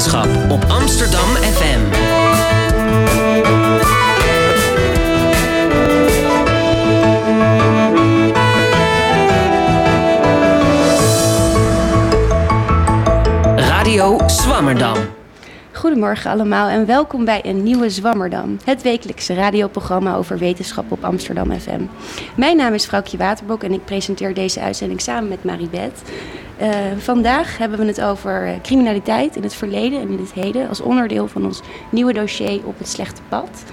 wetenschap op Amsterdam FM. Radio Swammerdam. Goedemorgen allemaal en welkom bij een nieuwe Zwammerdam, het wekelijkse radioprogramma over wetenschap op Amsterdam FM. Mijn naam is Vrouwtje Waterbok en ik presenteer deze uitzending samen met Maribeth. Uh, vandaag hebben we het over eh, criminaliteit in het verleden en in het heden als onderdeel van ons nieuwe dossier op het slechte pad.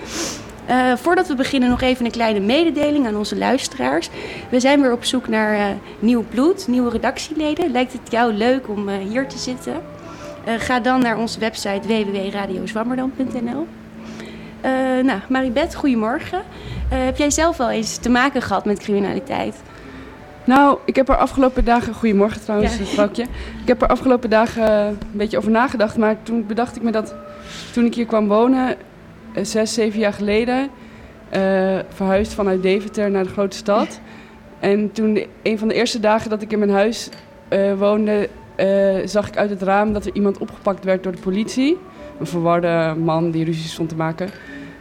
Uh, voordat we beginnen nog even een kleine mededeling aan onze luisteraars. We zijn weer op zoek naar nieuw bloed, nieuwe redactieleden. Lijkt het jou leuk om hier te zitten? ga dan naar onze website www.radiozwammerdam.nl. nou, Maribeth, goedemorgen. heb jij zelf wel eens te maken gehad met criminaliteit? Nou, ik heb er afgelopen dagen. Goedemorgen trouwens, ja. vrouwtje. Ik heb er afgelopen dagen een beetje over nagedacht. Maar toen bedacht ik me dat toen ik hier kwam wonen, zes, zeven jaar geleden, uh, verhuisd vanuit Deventer naar de grote stad. En toen, een van de eerste dagen dat ik in mijn huis uh, woonde, uh, zag ik uit het raam dat er iemand opgepakt werd door de politie. Een verwarde man die ruzie stond te maken.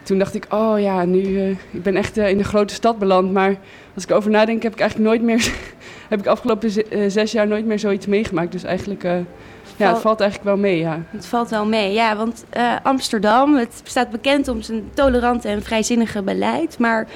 Toen dacht ik, oh ja, nu, ik ben echt in de grote stad beland. Maar als ik erover nadenk, heb ik eigenlijk nooit meer, heb ik afgelopen zes jaar nooit meer zoiets meegemaakt. Dus eigenlijk ja, het valt eigenlijk wel mee, ja. Het valt wel mee, ja. Want uh, Amsterdam, het staat bekend om zijn tolerante en vrijzinnige beleid. Maar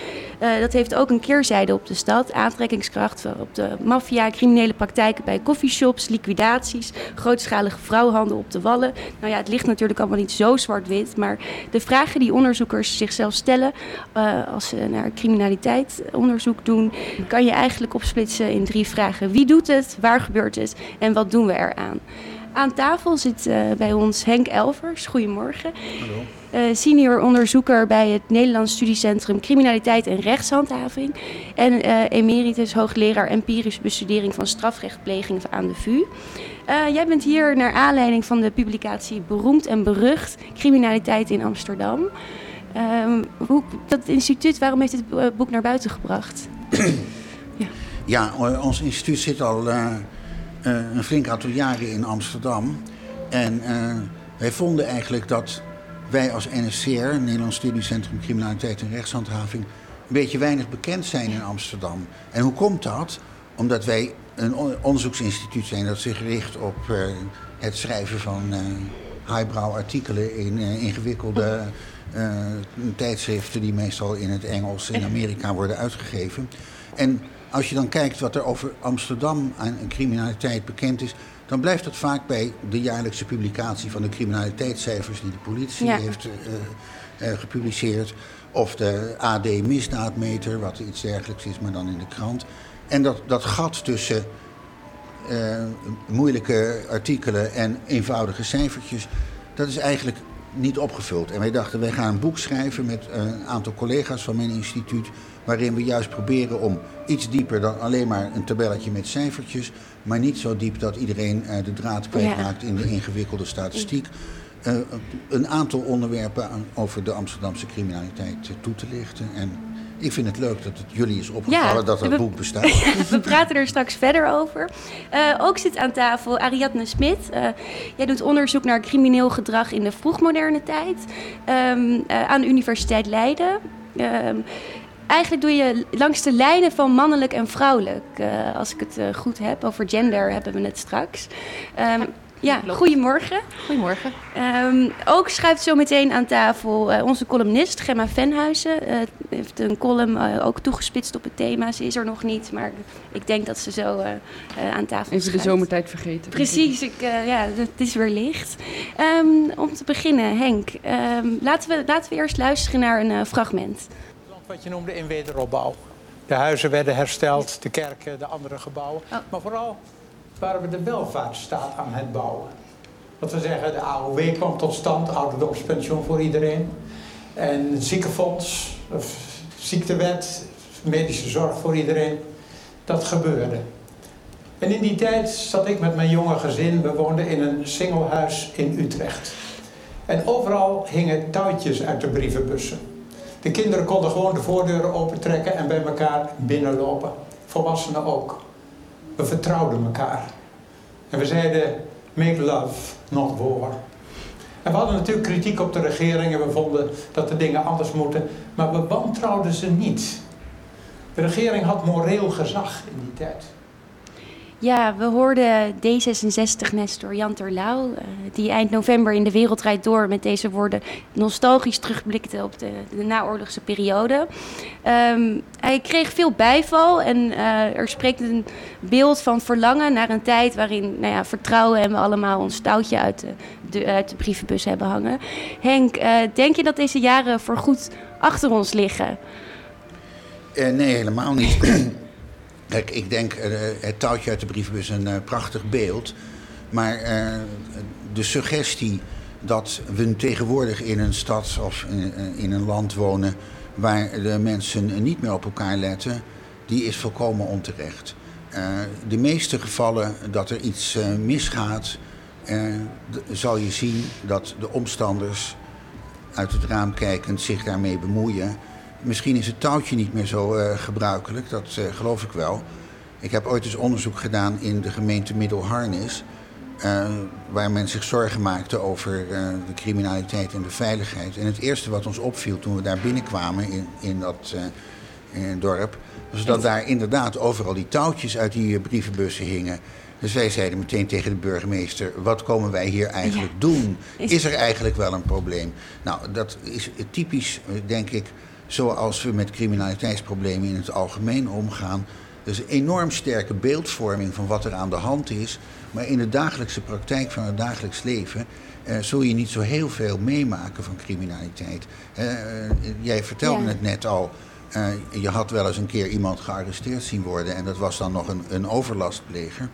uh, dat heeft ook een keerzijde op de stad. Aantrekkingskracht op de maffia, criminele praktijken bij coffeeshops, liquidaties, grootschalige vrouwenhandel op de wallen. Nou ja, het ligt natuurlijk allemaal niet zo zwart-wit. Maar de vragen die onderzoekers zichzelf stellen uh, als ze naar criminaliteit onderzoek doen, kan je eigenlijk opsplitsen in drie vragen. Wie doet het? Waar gebeurt het? En wat doen we eraan? Aan tafel zit uh, bij ons Henk Elvers. Goedemorgen. Hallo. Uh, senior onderzoeker bij het Nederlands Studiecentrum Criminaliteit en Rechtshandhaving. En uh, emeritus hoogleraar empirische bestudering van strafrechtpleging aan de VU. jij bent hier naar aanleiding van de publicatie Beroemd en Berucht Criminaliteit in Amsterdam. Ehm, hoe, dat instituut, waarom heeft dit boek naar buiten gebracht? ja. ja, ons instituut zit al een flink aantal jaren in Amsterdam. En uh, wij vonden eigenlijk dat wij als NSCR, Nederlands Studiecentrum Criminaliteit en Rechtshandhaving, een beetje weinig bekend zijn in Amsterdam. En hoe komt dat? Omdat wij een onderzoeksinstituut zijn dat zich richt op uh, het schrijven van highbrow artikelen in ingewikkelde tijdschriften die meestal in het Engels in Amerika worden uitgegeven. En als je dan kijkt wat er over Amsterdam aan criminaliteit bekend is, dan blijft het vaak bij de jaarlijkse publicatie van de criminaliteitscijfers die de politie ja. heeft uh, uh, gepubliceerd. Of de AD misdaadmeter, wat iets dergelijks is, maar dan in de krant. En dat, dat gat tussen uh, moeilijke artikelen en eenvoudige cijfertjes, dat is eigenlijk niet opgevuld. En wij dachten, wij gaan een boek schrijven met een aantal collega's van mijn instituut waarin we juist proberen om iets dieper dan alleen maar een tabelletje met cijfertjes, maar niet zo diep dat iedereen uh, de draad kwijtraakt ja. in de ingewikkelde statistiek. Uh, een aantal onderwerpen aan, over de Amsterdamse criminaliteit uh, toe te lichten. En ik vind het leuk dat het jullie is opgevallen ja, dat het boek bestaat. we praten er straks verder over. Uh, ook zit aan tafel Ariadne Smit. Uh, jij doet onderzoek naar crimineel gedrag in de vroegmoderne tijd um, uh, aan de Universiteit Leiden. Um, eigenlijk doe je langs de lijnen van mannelijk en vrouwelijk. Uh, als ik het uh, goed heb. Over gender hebben we het straks. Um, ja, goedemorgen. Goedemorgen. Um, ook schuift zo meteen aan tafel uh, onze columnist Gemma Venhuizen. Uh, heeft een column uh, ook toegespitst op het thema. Ze is er nog niet, maar ik denk dat ze zo aan tafel Even schuift. de zomertijd vergeten. Precies, ik, ja, het is weer licht. Um, om te beginnen, Henk, um, laten, we, laten we eerst luisteren naar een fragment wat je noemde in wederopbouw. De huizen werden hersteld, de kerken, de andere gebouwen. Oh. Maar vooral waren we de welvaartsstaat aan het bouwen. Wat we zeggen, de AOW kwam tot stand, ouderdomspensioen voor iedereen. En het ziekenfonds, of ziektewet, medische zorg voor iedereen. Dat gebeurde. En in die tijd zat ik met mijn jonge gezin, we woonden in een singlehuis in Utrecht. En overal hingen touwtjes uit de brievenbussen. De kinderen konden gewoon de voordeuren opentrekken en bij elkaar binnenlopen. Volwassenen ook. We vertrouwden elkaar. En we zeiden, make love, not war. En we hadden natuurlijk kritiek op de regering en we vonden dat de dingen anders moeten. Maar we wantrouwden ze niet. De regering had moreel gezag in die tijd. Ja, we hoorden D66-nestor Jan Terlouw, eh, die eind november in de Wereldrijd Door met deze woorden nostalgisch terugblikte op de, naoorlogse periode. Ehm, hij kreeg veel bijval en uh, er spreekt een beeld van verlangen naar een tijd waarin nou ja, vertrouwen en we allemaal ons touwtje uit de, brievenbus hebben hangen. Henk, uh, denk je dat deze jaren voorgoed achter ons liggen? nee, helemaal niet. Kijk, ik denk, uh, het touwtje uit de brievenbus een uh, prachtig beeld. Maar uh, de suggestie dat we tegenwoordig in een stad of in, in, een land wonen waar de mensen niet meer op elkaar letten, die is volkomen onterecht. de meeste gevallen dat er iets misgaat, zal je zien dat de omstanders uit het raam kijkend zich daarmee bemoeien. Misschien is het touwtje niet meer zo uh, gebruikelijk, dat uh, geloof ik wel. Ik heb ooit eens onderzoek gedaan in de gemeente Middelharnis... Uh, waar men zich zorgen maakte over de criminaliteit en de veiligheid. En het eerste wat ons opviel toen we daar binnenkwamen in, in dat in dorp... was dat daar inderdaad overal die touwtjes uit die brievenbussen hingen... Dus wij zeiden meteen tegen de burgemeester: wat komen wij hier eigenlijk ja. doen? Is er eigenlijk wel een probleem? Nou, dat is typisch, denk ik, zoals we met criminaliteitsproblemen in het algemeen omgaan. Dus een enorm sterke beeldvorming van wat er aan de hand is. Maar in de dagelijkse praktijk van het dagelijks leven eh, zul je niet zo heel veel meemaken van criminaliteit. Eh, jij vertelde ja. het net al. Uh, je had wel eens een keer iemand gearresteerd zien worden en dat was dan nog een, een overlastpleger.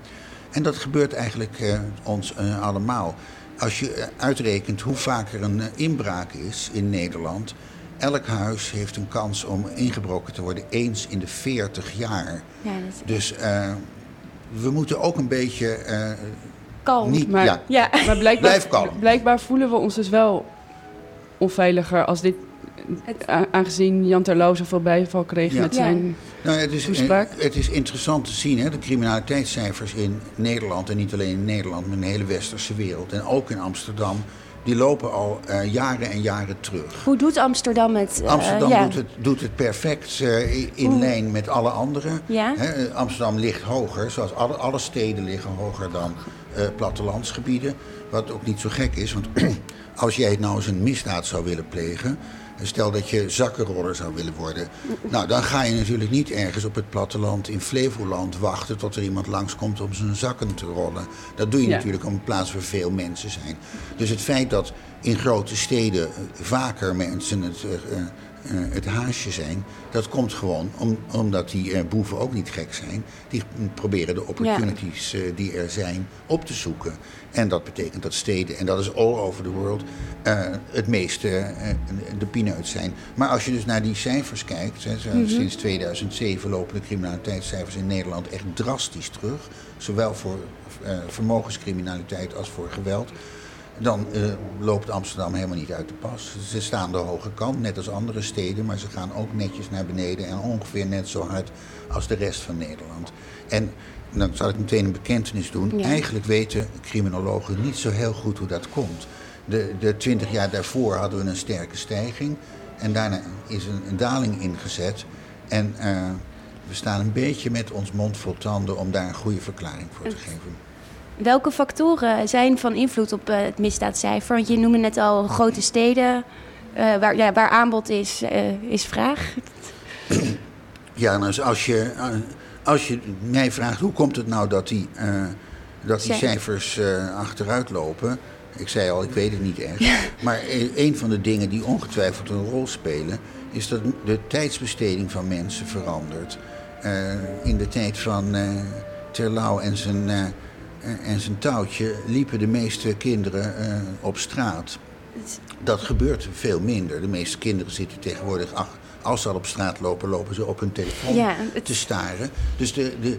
En dat gebeurt eigenlijk uh, ons allemaal. Als je uitrekent hoe vaak er een inbraak is in Nederland, elk huis heeft een kans om ingebroken te worden eens in de 40 jaar. Ja, dat is... Dus uh, we moeten ook een beetje. Uh, kalm. Niet, maar, ja. ja. maar blijkbaar, Blijf kalm. blijkbaar voelen we ons dus wel onveiliger als dit. Het... Aangezien Jan Terlouw zoveel bijval kreeg ja. met zijn ja. nou, het is, toespraak. Het is interessant te zien, hè, de criminaliteitscijfers in Nederland... en niet alleen in Nederland, maar in de hele westerse wereld... en ook in Amsterdam die lopen al uh, jaren en jaren terug. Hoe doet Amsterdam het? Uh, Amsterdam ja. doet, het, doet het perfect uh, in lijn met alle anderen. Ja? He, Amsterdam ligt hoger, zoals alle, alle steden liggen hoger dan plattelandsgebieden. Wat ook niet zo gek is, want als jij nou eens een misdaad zou willen plegen... Stel dat je zakkenroller zou willen worden. Nou, dan ga je natuurlijk niet ergens op het platteland in Flevoland wachten tot er iemand langskomt om zijn zakken te rollen. Dat doe je ja. natuurlijk op een plaats waar veel mensen zijn. Dus het feit dat in grote steden vaker mensen het, uh, uh, het haasje zijn, dat komt gewoon om, omdat die uh, boeven ook niet gek zijn. Die proberen de opportunities ja. die er zijn op te zoeken. En dat betekent dat steden, en dat is all over the world, uh, het meeste uh, de pineut zijn. Maar als je dus naar die cijfers kijkt, hè, mm -hmm. sinds 2007 lopen de criminaliteitscijfers in Nederland echt drastisch terug. Zowel voor uh, vermogenscriminaliteit als voor geweld. Dan loopt Amsterdam helemaal niet uit de pas. Ze staan de hoge kant, net als andere steden, maar ze gaan ook netjes naar beneden en ongeveer net zo hard als de rest van Nederland. En dan zal ik meteen een bekentenis doen. Ja. Eigenlijk weten criminologen niet zo heel goed hoe dat komt. De, de 20 jaar daarvoor hadden we een sterke stijging. En daarna is een, een daling ingezet. En uh, we staan een beetje met ons mond vol tanden om daar een goede verklaring voor te geven. Welke factoren zijn van invloed op uh, het misdaadcijfer? Want je noemde net al grote steden. Uh, waar, ja, waar aanbod is, is vraag. Ja, dus als je als je mij vraagt hoe komt het nou dat die, uh, dat die cijfers achteruit lopen. Ik zei al, ik weet het niet echt. Ja. Maar een van de dingen die ongetwijfeld een rol spelen, is dat de tijdsbesteding van mensen verandert. In de tijd van Terlouw en zijn, en zijn touwtje liepen de meeste kinderen op straat. Dat gebeurt veel minder. De meeste kinderen zitten tegenwoordig ach, als ze al op straat lopen, lopen ze op hun telefoon Ja, het- te staren. Dus de, de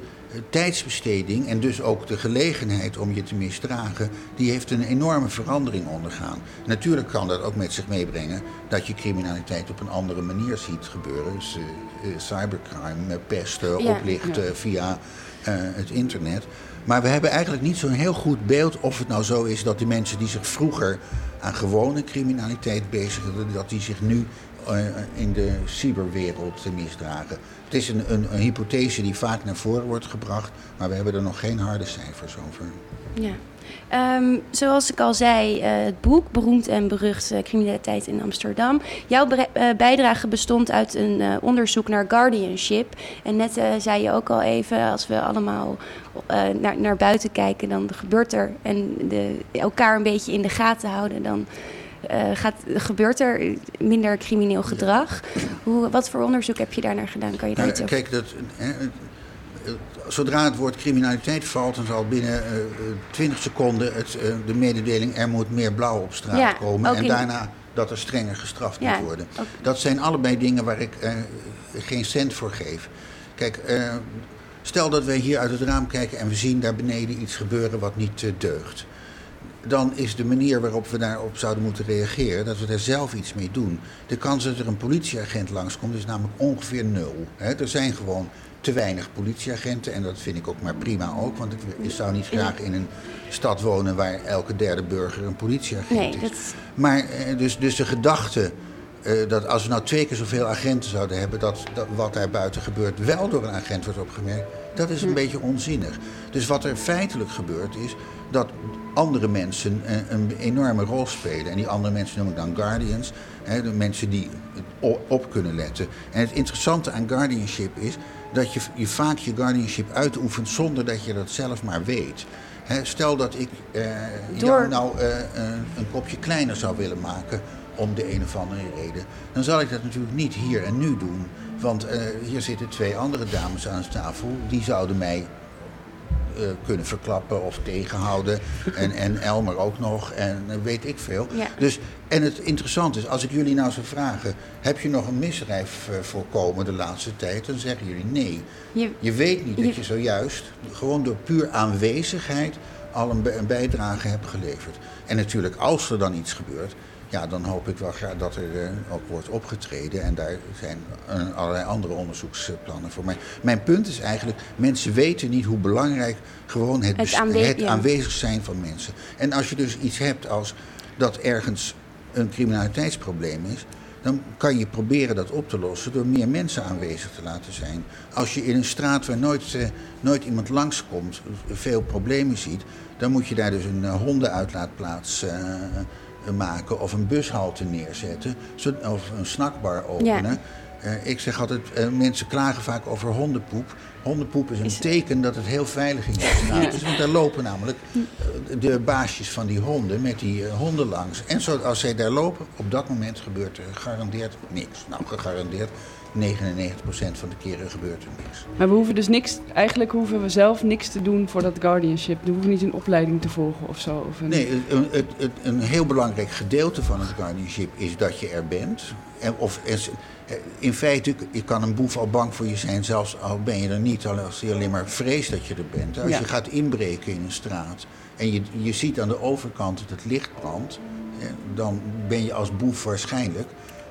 tijdsbesteding en dus ook de gelegenheid om je te misdragen, die heeft een enorme verandering ondergaan. Natuurlijk kan dat ook met zich meebrengen dat je criminaliteit op een andere manier ziet gebeuren. Dus eh, eh, cybercrime, eh, pesten, Ja. oplichten via eh, het internet. Maar we hebben eigenlijk niet zo'n heel goed beeld of het nou zo is dat die mensen die zich vroeger aan gewone criminaliteit bezigden, dat die zich nu eh, in de cyberwereld misdragen. Het is een, een, een hypothese die vaak naar voren wordt gebracht, maar we hebben er nog geen harde cijfers over. Ja. Ehm, zoals ik al zei, eh, het boek Beroemd en Berucht eh, Criminaliteit in Amsterdam. Jouw eh, bijdrage bestond uit een onderzoek naar guardianship. En net zei je ook al even, als we allemaal naar, naar buiten kijken, dan gebeurt er. En de, elkaar een beetje in de gaten houden, dan gaat, gebeurt er minder crimineel gedrag. Hoe, wat voor onderzoek heb je daar naar gedaan? Kan je daar Nou, iets over kijk, dat, zodra het woord criminaliteit valt, dan zal binnen eh, eh, 20 seconden het, eh, de mededeling er moet meer blauw op straat Ja, komen. En in- daarna dat er strenger gestraft Ja, moet worden. ook- Dat zijn allebei dingen waar ik eh, geen cent voor geef. Kijk, eh, stel dat wij hier uit het raam kijken en we zien daar beneden iets gebeuren wat niet eh, deugt. Dan is de manier waarop we daarop zouden moeten reageren, dat we daar zelf iets mee doen. De kans dat er een politieagent langskomt is namelijk ongeveer nul. Er zijn gewoon te weinig politieagenten en dat vind ik ook maar prima ook. Want ik, zou niet graag in een stad wonen waar elke derde burger een politieagent Nee, is. dat, Maar eh, dus, dus de gedachte eh, dat als we nou twee keer zoveel agenten zouden hebben, dat, dat wat daar buiten gebeurt wel door een agent wordt opgemerkt, dat is een beetje onzinnig. Dus wat er feitelijk gebeurt is dat andere mensen eh, een enorme rol spelen. En die andere mensen noem ik dan guardians, hè, de mensen die op kunnen letten. En het interessante aan guardianship is dat je, je vaak je guardianship uitoefent zonder dat je dat zelf maar weet. Stel dat ik eh, Door- jou nou eh, een kopje kleiner zou willen maken om de een of andere reden, dan zal ik dat natuurlijk niet hier en nu doen. Want eh, hier zitten twee andere dames aan de tafel, die zouden mij eh, kunnen verklappen of tegenhouden. En, en Elmer ook nog, en eh, weet ik veel. Ja. Dus, en het interessante is, als ik jullie nou zou vragen... heb je nog een misdrijf eh, voorkomen de laatste tijd? Dan zeggen jullie nee. je, Je weet niet dat Je- zojuist, gewoon door puur aanwezigheid, al een, een bijdrage hebt geleverd. En natuurlijk, als er dan iets gebeurt, ja, dan hoop ik wel graag dat er eh, ook wordt opgetreden. En daar zijn eh, allerlei andere onderzoeksplannen voor. Maar mijn punt is eigenlijk, mensen weten niet hoe belangrijk gewoon het, Het bes- aanwe- het ja. aanwezig zijn van mensen. En als je dus iets hebt als dat ergens een criminaliteitsprobleem is, dan kan je proberen dat op te lossen door meer mensen aanwezig te laten zijn. Als je in een straat waar nooit, eh, nooit iemand langskomt veel problemen ziet, dan moet je daar dus een hondenuitlaatplaats eh, maken of een bushalte neerzetten of een snackbar openen. Eh, ik zeg altijd, eh, mensen klagen vaak over hondenpoep. Hondenpoep is een Is- teken dat het heel veilig in de straat is. Want daar lopen namelijk eh, de baasjes van die honden met die honden langs. En zo, als zij daar lopen, op dat moment gebeurt er gegarandeerd niks. Nou, gegarandeerd 99% van de keren gebeurt er niks. Maar we hoeven dus niks, eigenlijk hoeven we zelf niks te doen voor dat guardianship. We hoeven niet een opleiding te volgen of zo. Of een... Nee, het, het, het- een heel belangrijk gedeelte van het guardianship is dat je er bent. En, of, is- in feite, je kan een boef al bang voor je zijn, zelfs al ben je er niet, al als je alleen maar vreest dat je er bent. Als Ja. je gaat inbreken in een straat en je, je ziet aan de overkant dat het licht brandt, dan ben je als boef waarschijnlijk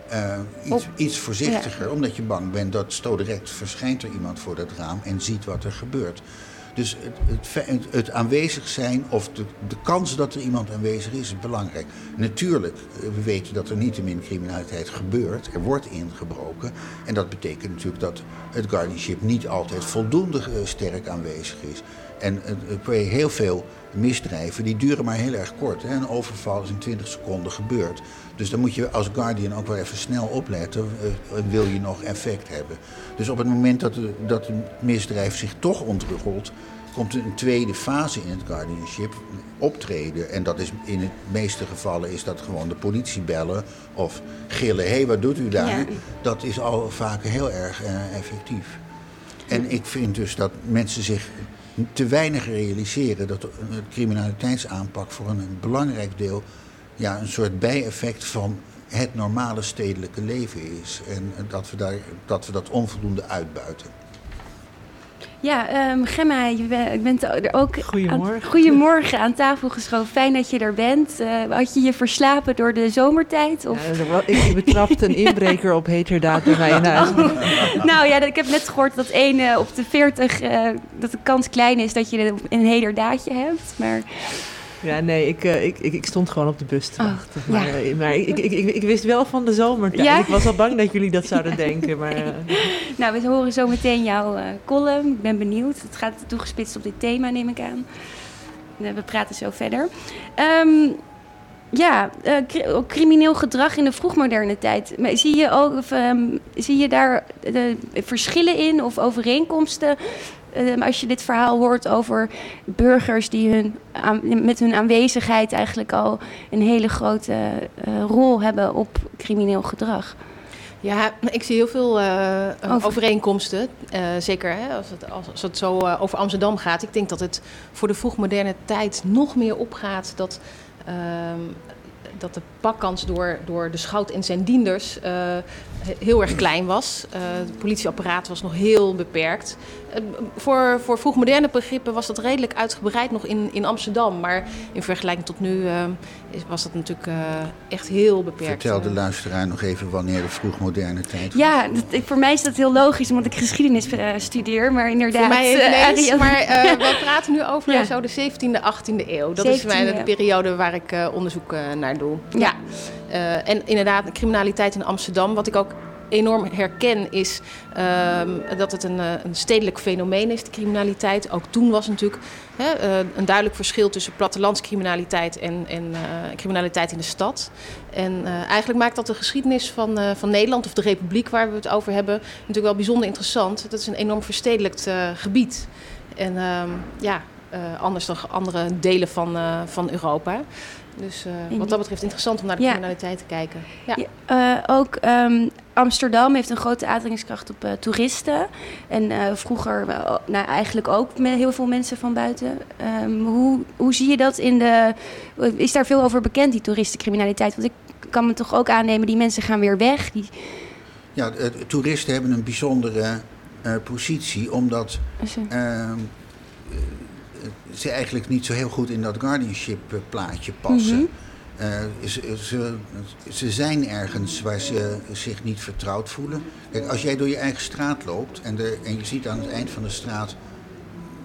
eh, iets, iets voorzichtiger, omdat je bang bent dat zo direct verschijnt er iemand voor dat raam en ziet wat er gebeurt. Dus het, het, het, aanwezig zijn of de, de kans dat er iemand aanwezig is, is belangrijk. Natuurlijk, eh, we weten dat er niettemin criminaliteit gebeurt. Er wordt ingebroken. En dat betekent natuurlijk dat het guardianship niet altijd voldoende eh, sterk aanwezig is. En heel veel misdrijven, die duren maar heel erg kort. Hè. Een overval is in 20 seconden gebeurd. Dus dan moet je als guardian ook wel even snel opletten, eh, wil je nog effect hebben. Dus op het moment dat, de, dat een misdrijf zich toch ontrolt, komt een tweede fase in het guardianship optreden. En dat is in de meeste gevallen is dat gewoon de politie bellen of gillen. Hé, hey, wat doet u daar? Ja. Dat is al vaak heel erg eh, effectief. En ik vind dus dat mensen zich te weinig realiseren dat het criminaliteitsaanpak voor een belangrijk deel ja, een soort bijeffect van het normale stedelijke leven is. En dat we, daar, dat, we dat onvoldoende uitbuiten. Ja, um, Gemma, je bent er ook goedemorgen. Aan, goedemorgen aan tafel geschoven. Fijn dat je er bent. Uh, had je je verslapen door de zomertijd? Of? Ja, ik betrapte een inbreker op heterdaad bij mij in huis. nou ja, ik heb net gehoord dat 1 uh, op de 40 uh, dat de kans klein is dat je een heterdaadje hebt. Maar ja, nee, ik, uh, ik, ik, ik, stond gewoon op de bus te wachten. Oh, maar, ja. maar ik, ik, ik, ik, wist wel van de zomertijd. Ja? Ik was al bang dat jullie dat zouden denken. Maar, uh... nou, we horen zo meteen jouw uh, column. Ik ben benieuwd. Het gaat toegespitst op dit thema, neem ik aan. We praten zo verder. Um, ja, uh, crimineel gedrag in de vroegmoderne tijd. Maar zie je, ook, of, um, zie je daar de verschillen in of overeenkomsten als je dit verhaal hoort over burgers die hun aan, met hun aanwezigheid eigenlijk al een hele grote uh, rol hebben op crimineel gedrag. Ja, ik zie heel veel uh, over... overeenkomsten. Uh, zeker hè, als, het, als, het zo uh, over Amsterdam gaat. Ik denk dat het voor de vroegmoderne tijd nog meer opgaat dat ehm, dat de pakkans door, door de schout en zijn dienders heel erg klein was. Uh, het politieapparaat was nog heel beperkt. Uh, voor, voor vroegmoderne begrippen was dat redelijk uitgebreid nog in, in Amsterdam. Maar in vergelijking tot nu was dat natuurlijk echt heel beperkt. Vertel de luisteraar nog even wanneer de vroegmoderne tijd was. Ja, dat, voor mij is dat heel logisch, omdat ik geschiedenis studeer. Maar inderdaad... Voor mij ineens, maar we praten nu over ja. zo de 17e, 18e eeuw. Dat 17e. is mij de periode waar ik onderzoek naar doe. Ja. Uh, en inderdaad, criminaliteit in Amsterdam. Wat ik ook enorm herken is um, dat het een, een, stedelijk fenomeen is, de criminaliteit. Ook toen was natuurlijk hè, uh, een duidelijk verschil tussen plattelandscriminaliteit en, en criminaliteit in de stad. En eigenlijk maakt dat de geschiedenis van, van Nederland of de Republiek waar we het over hebben natuurlijk wel bijzonder interessant. Dat is een enorm verstedelijkt gebied. En um, ja, anders dan andere delen van, van Europa. Dus uh, wat dat betreft interessant om naar de ja. criminaliteit te kijken. Ja. ja uh, ook um, Amsterdam heeft een grote aantrekkingskracht op uh, toeristen. En vroeger nou, eigenlijk ook met heel veel mensen van buiten. Um, hoe, hoe zie je dat in de... Is daar veel over bekend, die toeristencriminaliteit? Want ik kan me toch ook aannemen, die mensen gaan weer weg. Die... Ja, toeristen hebben een bijzondere positie, omdat ze eigenlijk niet zo heel goed in dat guardianship eh, plaatje passen. Mm -hmm. ze, ze, ze, zijn ergens waar ze zich niet vertrouwd voelen. Kijk, als jij door je eigen straat loopt en, de, en je ziet aan het eind van de straat,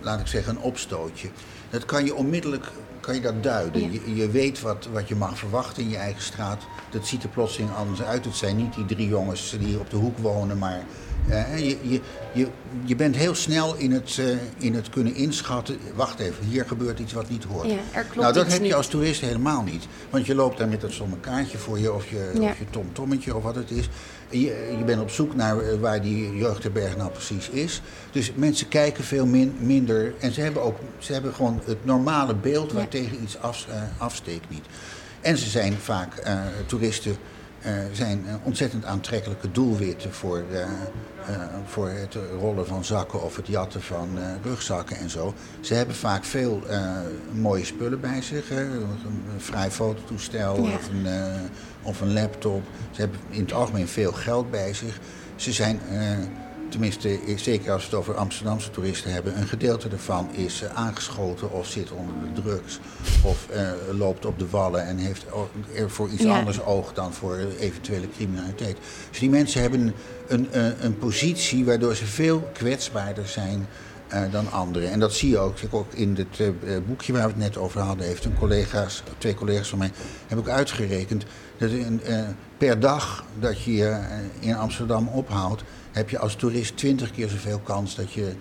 laat ik zeggen, een opstootje. Dat kan je onmiddellijk kan je dat duiden. Je, je, weet wat, wat je mag verwachten in je eigen straat. Dat ziet er plotseling anders uit. Het zijn niet die drie jongens die hier op de hoek wonen, maar uh, je, je, je, je bent heel snel in het, uh, in het kunnen inschatten. Wacht even, hier gebeurt iets wat niet hoort. Ja, er klopt nou, dat heb niet. je als toerist helemaal niet. Want je loopt daar met dat zo'n kaartje voor je, of je, ja. of je tomtommetje of wat het is. Je, je bent op zoek naar eh, waar die jeugdherberg nou precies is. Dus mensen kijken veel min, minder. En ze hebben ook ze hebben gewoon het normale beeld waar ja. tegen iets af, uh, afsteekt niet. En ze zijn vaak toeristen. Uh, zijn ontzettend aantrekkelijke doelwitten voor, voor het rollen van zakken of het jatten van rugzakken en zo. Ze hebben vaak veel mooie spullen bij zich. Hè? Een vrij fototoestel ja. of, een, of een laptop. Ze hebben in het algemeen veel geld bij zich. Ze zijn tenminste, zeker als we het over Amsterdamse toeristen hebben, een gedeelte daarvan is uh, aangeschoten of zit onder de drugs of uh, loopt op de wallen en heeft er voor iets ja. anders oog dan voor eventuele criminaliteit. Dus die mensen hebben een, een, een positie waardoor ze veel kwetsbaarder zijn uh, dan anderen. En dat zie je ook, ook in het uh, boekje waar we het net over hadden, heeft een collega's, twee collega's van mij, heb ik uitgerekend dat een, uh, per dag dat je je in Amsterdam ophoudt, heb je als toerist twintig keer zoveel kans dat je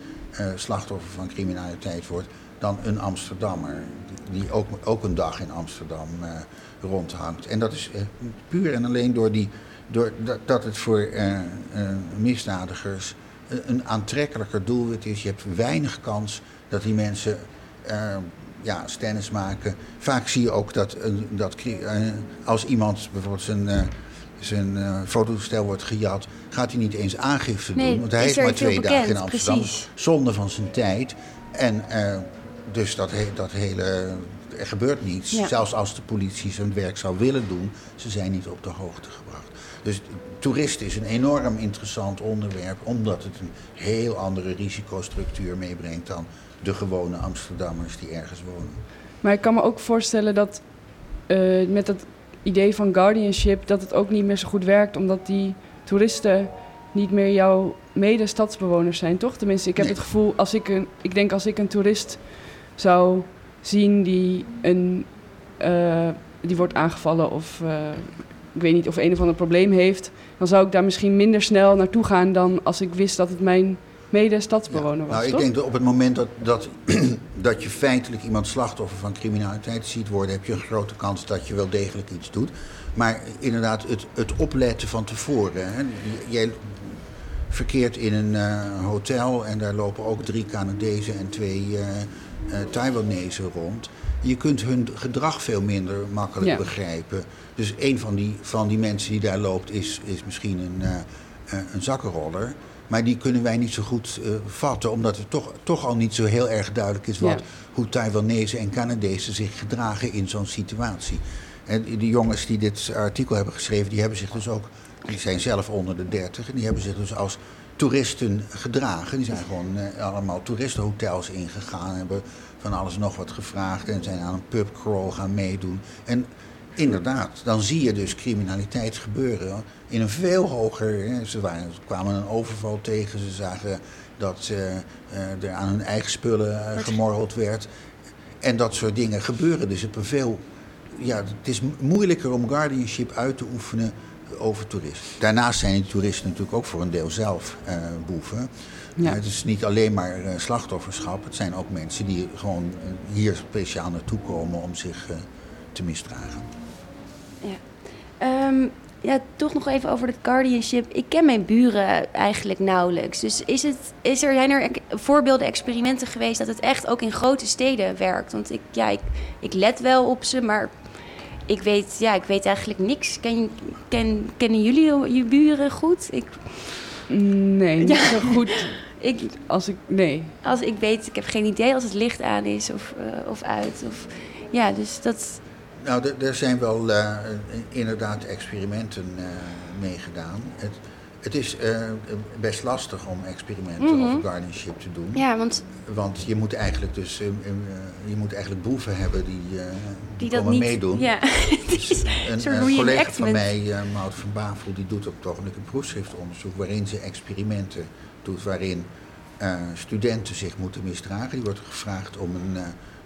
slachtoffer van criminaliteit wordt dan een Amsterdammer, die ook, ook een dag in Amsterdam rondhangt. En dat is puur en alleen door, die, door dat, dat het voor misdadigers een aantrekkelijker doelwit is. Je hebt weinig kans dat die mensen ja, stennis maken. Vaak zie je ook dat, dat als iemand bijvoorbeeld zijn, zijn fototoestel wordt gejat, gaat hij niet eens aangifte nee, doen. Want hij heeft maar twee bekend, dagen in Amsterdam. Precies. Zonde van zijn tijd. En dus dat, he dat hele er gebeurt niets. Zelfs als de politie zijn werk zou willen doen, ze zijn niet op de hoogte gebracht. Dus toeristen is een enorm interessant onderwerp, omdat het een heel andere risicostructuur meebrengt dan de gewone Amsterdammers die ergens wonen. Maar ik kan me ook voorstellen dat uh, met dat idee van guardianship, dat het ook niet meer zo goed werkt, omdat die toeristen niet meer jouw mede-stadsbewoners zijn, toch? Tenminste, ik heb het gevoel, als ik een, ik denk als ik een toerist zou zien die, een, uh, die wordt aangevallen of uh, ik weet niet of een of ander probleem heeft, dan zou ik daar misschien minder snel naartoe gaan dan als ik wist dat het mijn mede-stadsbewoner was. Nou, ik denk dat op het moment dat, dat, dat je feitelijk iemand slachtoffer van criminaliteit ziet worden, heb je een grote kans dat je wel degelijk iets doet. Maar inderdaad, het, het opletten van tevoren. Hè. Jij verkeert in een uh, hotel en daar lopen ook drie Canadezen en twee uh, uh, Taiwanese rond. Je kunt hun gedrag veel minder makkelijk begrijpen. Dus een van die, van die mensen die daar loopt is, is misschien een, een zakkenroller. Maar die kunnen wij niet zo goed uh, vatten, omdat het toch, toch al niet zo heel erg duidelijk is wat, hoe Taiwanese en Canadezen zich gedragen in zo'n situatie. En die jongens die dit artikel hebben geschreven, die hebben zich dus ook, die zijn zelf onder de dertig en die hebben zich dus als toeristen gedragen. Die zijn gewoon uh, allemaal toeristenhotels ingegaan, hebben van alles nog wat gevraagd en zijn aan een pubcrawl gaan meedoen. En inderdaad, dan zie je dus criminaliteit gebeuren in een veel hoger. Ze, waren, ze kwamen een overval tegen, ze zagen dat uh, er aan hun eigen spullen uh, gemorreld werd. En dat soort dingen gebeuren dus op een veel. Ja, het is moeilijker om guardianship uit te oefenen over toeristen. Daarnaast zijn die toeristen natuurlijk ook voor een deel zelf boeven. Ja. het is niet alleen maar slachtofferschap, het zijn ook mensen die gewoon hier speciaal naartoe komen om zich te misdragen. Ja. Um, ja, toch nog even over het guardianship. Ik ken mijn buren eigenlijk nauwelijks. Dus is, het, is er, zijn er voorbeelden, experimenten geweest dat het echt ook in grote steden werkt? Want ik, ja, ik, ik let wel op ze, maar ik weet, ja, ik weet eigenlijk niks. Ken, ken, kennen jullie je buren goed? Ik... Nee, niet zo goed. ik, als ik, nee. Als ik weet, ik heb geen idee als het licht aan is of, uh, of uit. Of, ja, dus dat nou, er zijn wel uh, inderdaad experimenten uh, meegedaan. Het, het is uh, best lastig om experimenten mm -hmm. over guardianship te doen. Ja, want... Want je moet eigenlijk dus je moet eigenlijk boeven hebben die, die, komen meedoen. Ja. dus een, een collega van mij, Maud van Bavel, die doet op het ogenblik een proefschriftonderzoek waarin ze experimenten doet waarin studenten zich moeten misdragen. Die wordt gevraagd om een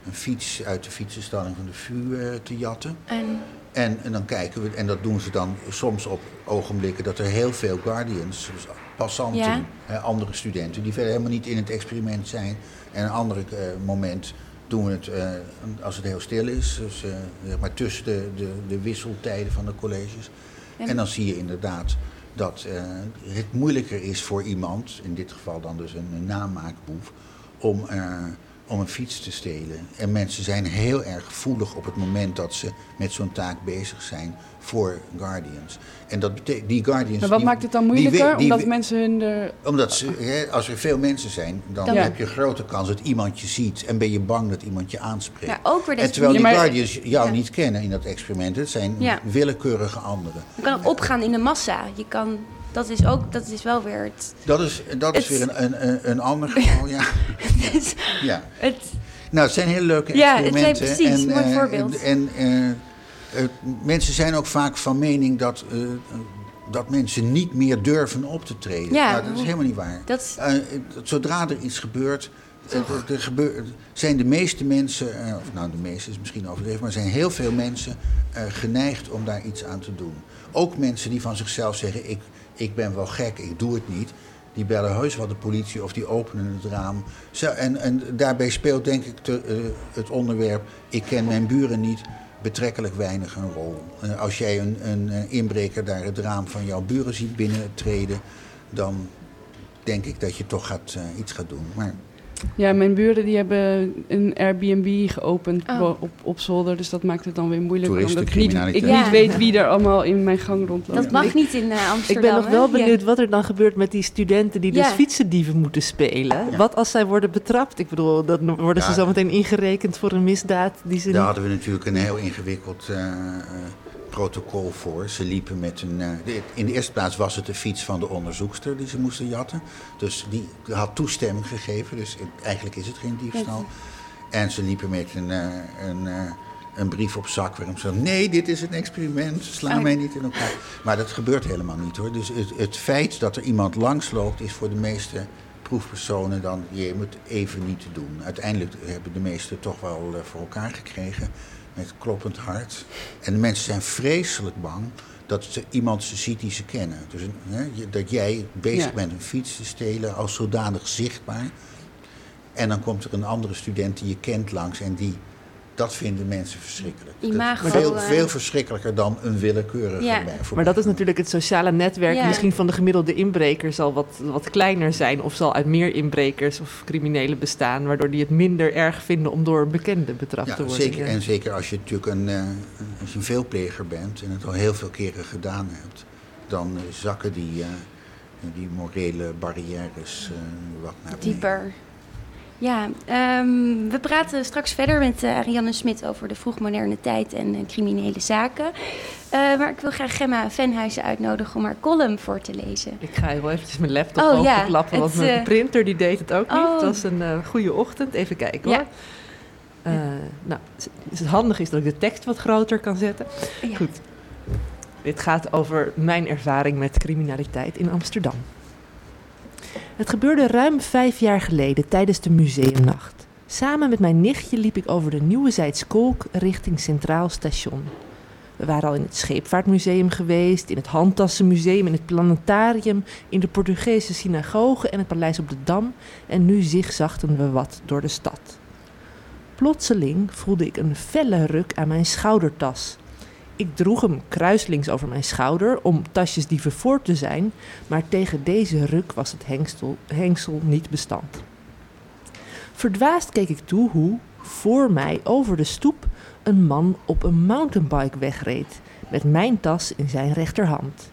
een fiets uit de fietsenstalling van de VU uh, te jatten. En? en? En, dan kijken we, en dat doen ze dan soms op ogenblikken dat er heel veel guardians, dus passanten, andere studenten, die verder helemaal niet in het experiment zijn. En een ander uh, moment doen we het uh, als het heel stil is, dus, maar tussen de, de, de, wisseltijden van de colleges. En, en dan zie je inderdaad dat het moeilijker is voor iemand, in dit geval dan dus een, een namaakboef, om om een fiets te stelen. En mensen zijn heel erg gevoelig op het moment dat ze met zo'n taak bezig zijn voor Guardians. En dat betekent, die Guardians... Maar wat maakt het dan moeilijker? omdat mensen hun... De... Omdat ze, hè, als er veel mensen zijn, dan, heb je een grote kans dat iemand je ziet... en ben je bang dat iemand je aanspreekt. Ja, ook weer en terwijl die Guardians jou niet kennen in dat experiment. Het zijn willekeurige anderen. Je kan opgaan in de massa. Je kan dat is ook, dat is wel weer het... Dat is, dat is weer een, een, een ander geval, ja. het, ja. Het, nou, het zijn hele leuke experimenten. Ja, het zijn precies, en, mooi uh, voorbeeld. En, uh, mensen zijn ook vaak van mening dat, uh, dat mensen niet meer durven op te treden. Ja, nou, dat is helemaal niet waar. Dat... zodra er iets gebeurt... Er, zijn de meeste mensen, of nou de meeste is misschien overdreven, maar zijn heel veel mensen geneigd om daar iets aan te doen. Ook mensen die van zichzelf zeggen: ik, ik ben wel gek, ik doe het niet. Die bellen heus wel de politie of die openen het raam. En, en daarbij speelt denk ik te, uh, het onderwerp... ik ken mijn buren niet betrekkelijk weinig een rol. Uh, als jij een, een, een, inbreker daar het raam van jouw buren ziet binnentreden... dan denk ik dat je toch gaat, iets gaat doen. Maar Ja, mijn buren die hebben een Airbnb geopend oh. op, op zolder. Dus dat maakt het dan weer moeilijker. Omdat ik niet, ik niet weet wie er allemaal in mijn gang rondloopt. Dat mag niet in uh, Amsterdam. Ik ben nog wel benieuwd wat er dan gebeurt met die studenten die dus fietsendieven moeten spelen. Wat als zij worden betrapt? Ik bedoel, dan worden ze zometeen ingerekend voor een misdaad die ze Daar hadden we natuurlijk een heel ingewikkeld... Uh, protocol voor. Ze liepen met een. Uh, in de eerste plaats was het de fiets van de onderzoekster die ze moesten jatten. Dus die had toestemming gegeven. Dus eigenlijk is het geen diefstal. En ze liepen met een, uh, een, uh, een brief op zak waarom ze nee, dit is een experiment, sla mij niet in elkaar. Maar dat gebeurt helemaal niet hoor. Dus het, het feit dat er iemand langsloopt is voor de meeste proefpersonen dan je moet even niet te doen. Uiteindelijk hebben de meesten toch wel voor elkaar gekregen met kloppend hart. En de mensen zijn vreselijk bang dat ze, iemand ze ziet die ze kennen. Dus hè, dat jij bezig bent een fiets te stelen als zodanig zichtbaar. En dan komt er een andere student die je kent langs en die dat vinden mensen verschrikkelijk. Imago, veel, eh, veel verschrikkelijker dan een willekeurige ja. Maar dat is natuurlijk het sociale netwerk. Misschien van de gemiddelde inbreker zal wat, wat kleiner zijn... of zal uit meer inbrekers of criminelen bestaan... waardoor die het minder erg vinden om door een bekende betrapt te worden. Zeker, En zeker als je natuurlijk een, uh, als je een veelpleger bent... en het al heel veel keren gedaan hebt... dan uh, zakken die, die morele barrières wat naar beneden. Dieper. Ja, um, we praten straks verder met uh, Ariane Smit over de vroegmoderne tijd en uh, criminele zaken. Uh, maar ik wil graag Gemma Venhuizen uitnodigen om haar column voor te lezen. Ik ga heel eventjes mijn laptop oh, openklappen, ja, want mijn printer die deed het ook niet. Oh. Het was een goede ochtend. Even kijken hoor. Ja. nou, het handig is dat ik de tekst wat groter kan zetten. Ja. Goed. Dit gaat over mijn ervaring met criminaliteit in Amsterdam. Het gebeurde ruim vijf jaar geleden tijdens de museumnacht. Samen met mijn nichtje liep ik over de Nieuwe Zijdskolk richting Centraal Station. We waren al in het Scheepvaartmuseum geweest, in het Handtassenmuseum, in het Planetarium, in de Portugese synagoge en het Paleis op de Dam en nu zigzagten we wat door de stad. Plotseling voelde ik een felle ruk aan mijn schoudertas ik droeg hem kruislings over mijn schouder om tasjesdieven voor te zijn, maar tegen deze ruk was het hengsel, hengsel niet bestand. Verdwaasd keek ik toe hoe, voor mij over de stoep, een man op een mountainbike wegreed, met mijn tas in zijn rechterhand.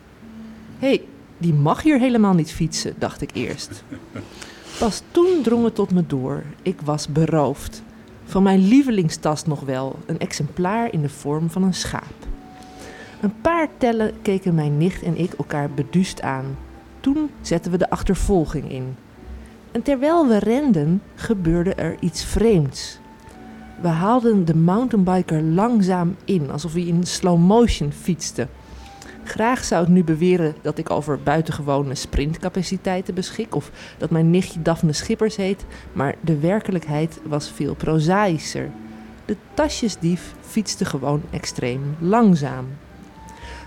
Hé, hey, die mag hier helemaal niet fietsen, dacht ik eerst. Pas toen drong het tot me door. Ik was beroofd. Van mijn lievelingstas nog wel, een exemplaar in de vorm van een schaap. Een paar tellen keken mijn nicht en ik elkaar beduust aan. Toen zetten we de achtervolging in. En terwijl we renden, gebeurde er iets vreemds. We haalden de mountainbiker langzaam in, alsof hij in slow motion fietste. Graag zou ik nu beweren dat ik over buitengewone sprintcapaciteiten beschik of dat mijn nichtje Daphne Schippers heet, maar de werkelijkheid was veel prozaïscher. De tasjesdief fietste gewoon extreem langzaam.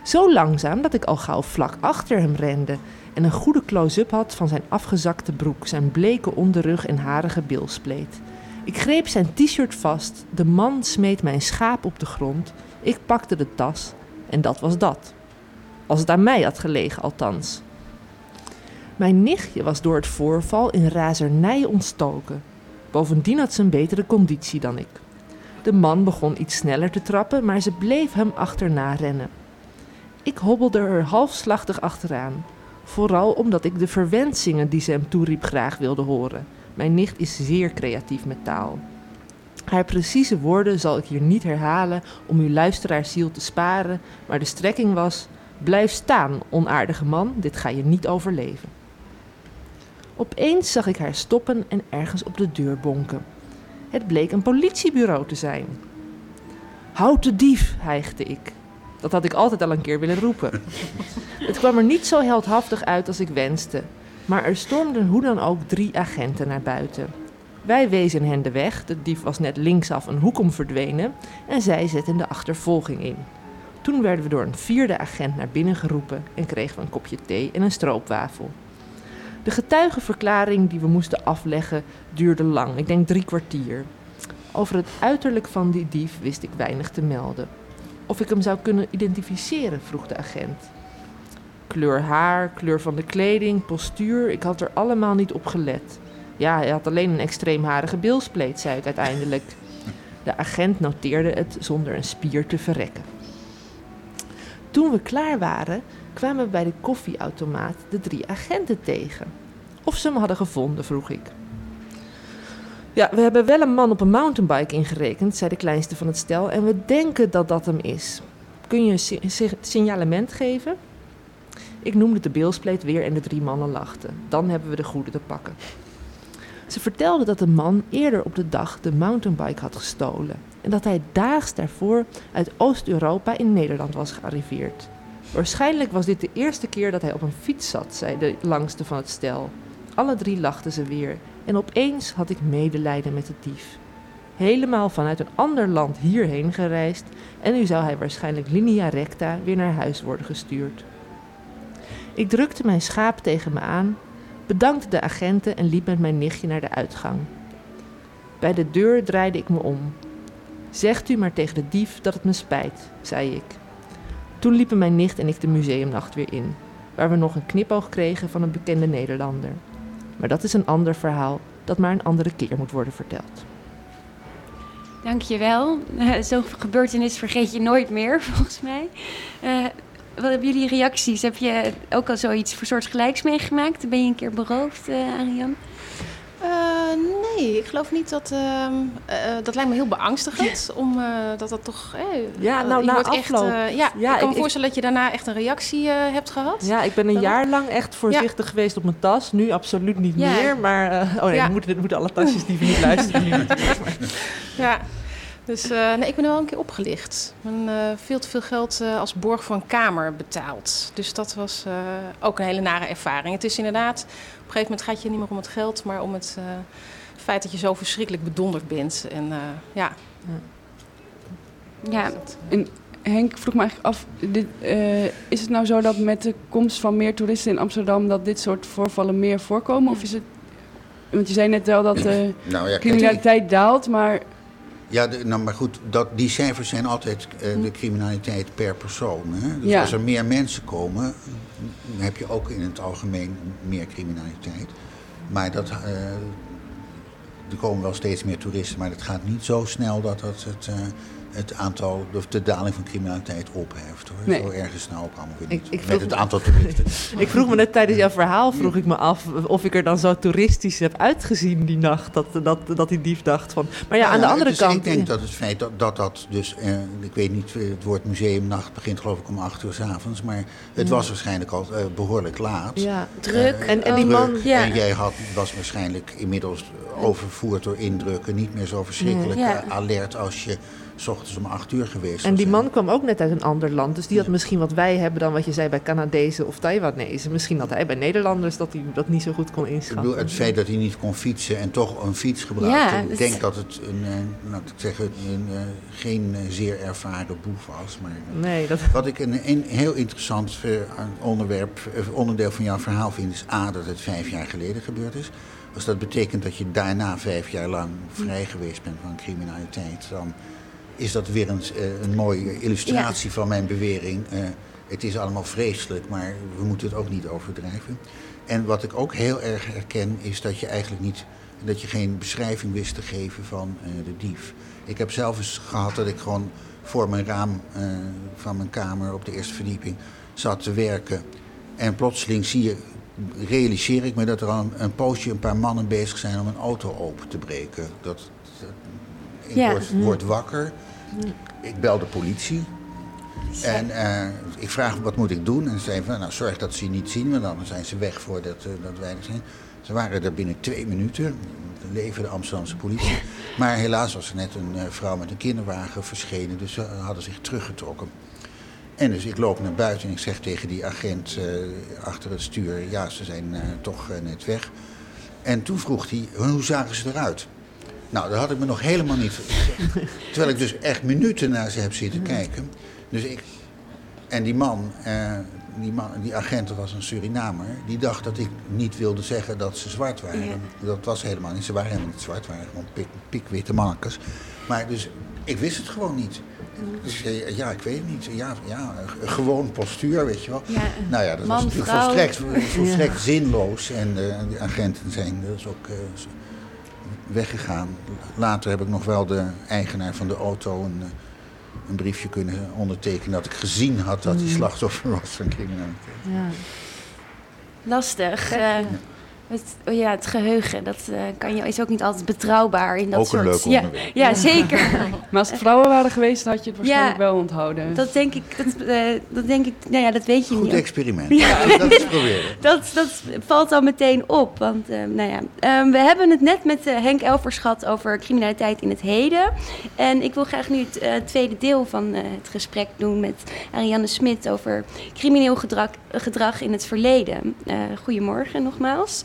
Zo langzaam dat ik al gauw vlak achter hem rende en een goede close-up had van zijn afgezakte broek, zijn bleke onderrug en harige bilspleet. Ik greep zijn t-shirt vast, de man smeet mijn schaap op de grond, ik pakte de tas en dat was dat. Als het aan mij had gelegen, althans. Mijn nichtje was door het voorval in razernij ontstoken. Bovendien had ze een betere conditie dan ik. De man begon iets sneller te trappen, maar ze bleef hem achterna rennen. Ik hobbelde er halfslachtig achteraan. Vooral omdat ik de verwensingen die ze hem toeriep graag wilde horen. Mijn nicht is zeer creatief met taal. Haar precieze woorden zal ik hier niet herhalen om uw luisteraarsziel te sparen, maar de strekking was: Blijf staan, onaardige man, dit ga je niet overleven. Opeens zag ik haar stoppen en ergens op de deur bonken. Het bleek een politiebureau te zijn. Houd de dief, hijgde ik. Dat had ik altijd al een keer willen roepen. Het kwam er niet zo heldhaftig uit als ik wenste, maar er stormden hoe dan ook drie agenten naar buiten. Wij wezen hen de weg, de dief was net linksaf een hoek om verdwenen en zij zetten de achtervolging in. Toen werden we door een vierde agent naar binnen geroepen en kregen we een kopje thee en een stroopwafel. De getuigenverklaring die we moesten afleggen duurde lang, ik denk drie kwartier. Over het uiterlijk van die dief wist ik weinig te melden. Of ik hem zou kunnen identificeren, vroeg de agent. Kleur haar, kleur van de kleding, postuur, ik had er allemaal niet op gelet. Ja, hij had alleen een extreemharige bilspleet, zei ik uiteindelijk. De agent noteerde het zonder een spier te verrekken. Toen we klaar waren, kwamen we bij de koffieautomaat de drie agenten tegen. Of ze hem hadden gevonden, vroeg ik. Ja, we hebben wel een man op een mountainbike ingerekend, zei de kleinste van het stel, en we denken dat dat hem is. Kun je een signalement geven? Ik noemde de beelspleet weer en de drie mannen lachten. Dan hebben we de goede te pakken. Ze vertelde dat de man eerder op de dag de mountainbike had gestolen en dat hij daags daarvoor uit Oost-Europa in Nederland was gearriveerd. Waarschijnlijk was dit de eerste keer dat hij op een fiets zat, zei de langste van het stel. Alle drie lachten ze weer en opeens had ik medelijden met de dief. Helemaal vanuit een ander land hierheen gereisd en nu zou hij waarschijnlijk linea recta weer naar huis worden gestuurd. Ik drukte mijn schaap tegen me aan, bedankte de agenten en liep met mijn nichtje naar de uitgang. Bij de deur draaide ik me om. Zegt u maar tegen de dief dat het me spijt, zei ik. Toen liepen mijn nicht en ik de museumnacht weer in, waar we nog een knipoog kregen van een bekende Nederlander. Maar dat is een ander verhaal dat maar een andere keer moet worden verteld. Dankjewel. Uh, Zo'n gebeurtenis vergeet je nooit meer, volgens mij. Uh, wat hebben jullie reacties? Heb je ook al zoiets voor soort gelijks meegemaakt? Ben je een keer beroofd, uh, Ariane? Uh, nee, ik geloof niet dat. Uh, uh, dat lijkt me heel beangstigend. om dat dat toch. ja, nou, na afloop. Echt, ja, ja, ik kan me voorstellen dat je daarna echt een reactie hebt gehad. Ja, ik ben een jaar lang echt voorzichtig geweest op mijn tas. Nu absoluut niet meer. Maar. oh nee, moeten, moeten alle tasjes die we niet luisteren. ja. Dus uh, nee, ik ben er wel een keer opgelicht. Ik ben uh, veel te veel geld uh, als borg voor een kamer betaald. Dus dat was ook een hele nare ervaring. Het is inderdaad, gegeven moment gaat je niet meer om het geld, maar om het feit dat je zo verschrikkelijk bedonderd bent. En ja. Ja, en Henk vroeg me eigenlijk af, dit, is het nou zo dat met de komst van meer toeristen in Amsterdam dat dit soort voorvallen meer voorkomen? Of is het, want je zei net wel dat de nou ja, criminaliteit daalt, maar ja, nou, maar goed, dat, die cijfers zijn altijd uh, de criminaliteit per persoon. Hè? Dus als er meer mensen komen, heb je ook in het algemeen meer criminaliteit. Maar dat, uh, er komen wel steeds meer toeristen, maar het gaat niet zo snel dat dat het... Uh, het aantal, of de daling van criminaliteit opheft. Hoor. Nee. Zo erg is nou ook allemaal weer niet. Ik, met het aantal toeristen. ik vroeg me net tijdens jouw verhaal vroeg ik me af of ik er dan zo toeristisch heb uitgezien die nacht. Dat, dat, dat die dief dacht van. Maar ja, aan de andere kant. Ik denk dat het feit dat dat, dat dus. Eh, ik weet niet, het woord museumnacht begint geloof ik om acht uur s avonds. Maar het was waarschijnlijk al eh, behoorlijk laat. Ja, druk. Uh, en, en die man. Ja. En jij had, was waarschijnlijk inmiddels overvoerd door indrukken. Niet meer zo verschrikkelijk alert als je s ochtends om acht uur geweest. En die man kwam ook net uit een ander land. Dus die had misschien wat wij hebben dan wat je zei bij Canadezen of Taiwanese. Misschien had hij bij Nederlanders dat hij dat niet zo goed kon inschatten. Ik bedoel, het feit dat hij niet kon fietsen en toch een fiets gebruikte. ik denk dat het een, eh, laat ik zeggen, een, eh, geen eh, zeer ervaren boef was. Maar nee, dat... Wat ik een, een heel interessant onderwerp, onderdeel van jouw verhaal vind, is A, dat het vijf jaar geleden gebeurd is. Als dat betekent dat je daarna vijf jaar lang vrij geweest bent van criminaliteit, dan is dat weer een, eh, een mooie illustratie van mijn bewering. Uh, het is allemaal vreselijk, maar we moeten het ook niet overdrijven. En wat ik ook heel erg herken, is dat je eigenlijk niet, dat je geen beschrijving wist te geven van uh, de dief. Ik heb zelf eens gehad dat ik gewoon voor mijn raam van mijn kamer op de eerste verdieping zat te werken. En plotseling zie je, realiseer ik me dat er al een, een poosje een paar mannen bezig zijn om een auto open te breken. Dat, ik ja. word, word, wakker. Ik bel de politie. En uh, ik vraag wat moet ik doen. En ze zeiden van, nou zorg dat ze je niet zien, want dan zijn ze weg voordat uh, dat wij er zijn. Ze waren er binnen twee minuten. Leven de Amsterdamse politie. Maar helaas was er net een uh, vrouw met een kinderwagen verschenen, dus ze hadden zich teruggetrokken. En dus ik loop naar buiten en ik zeg tegen die agent achter het stuur: ja, ze zijn toch net weg. En toen vroeg hij: hoe zagen ze eruit? Nou, dat had ik me nog helemaal niet gezegd. Terwijl ik dus echt minuten naar ze heb zitten kijken. Dus ik, en die man, eh, die, man, die agent was een Surinamer, die dacht dat ik niet wilde zeggen dat ze zwart waren. Dat was helemaal niet. Ze waren helemaal niet zwart, waren gewoon pik, pikwitte mannetjes. Maar dus ik wist het gewoon niet. Dus, ja, ik weet het niet. Ja, ja, gewoon postuur, weet je wel. Ja, nou ja, dat man, was natuurlijk volstrekt, volstrekt zinloos. En de agenten zijn dus ook uh, weggegaan. Later heb ik nog wel de eigenaar van de auto een, een briefje kunnen ondertekenen... dat ik gezien had dat hij mm. slachtoffer was van criminaliteit. Ja. Lastig. Uh, het, oh ja, het geheugen, dat uh, kan je, is ook niet altijd betrouwbaar in dat ook soort... Leuk. Ja, ja zeker. maar als het vrouwen waren geweest, had je het waarschijnlijk wel onthouden. Dat denk ik, dat, uh, dat denk ik, nou ja, dat weet je Goed niet. Goed experiment. Ja. dat is proberen. Dat, dat valt al meteen op, want uh, nou ja. Um, we hebben het net met Henk Elvers gehad over criminaliteit in het heden. En ik wil graag nu het tweede deel van het gesprek doen met Ariane Smit over crimineel gedrag, gedrag in het verleden. goedemorgen nogmaals.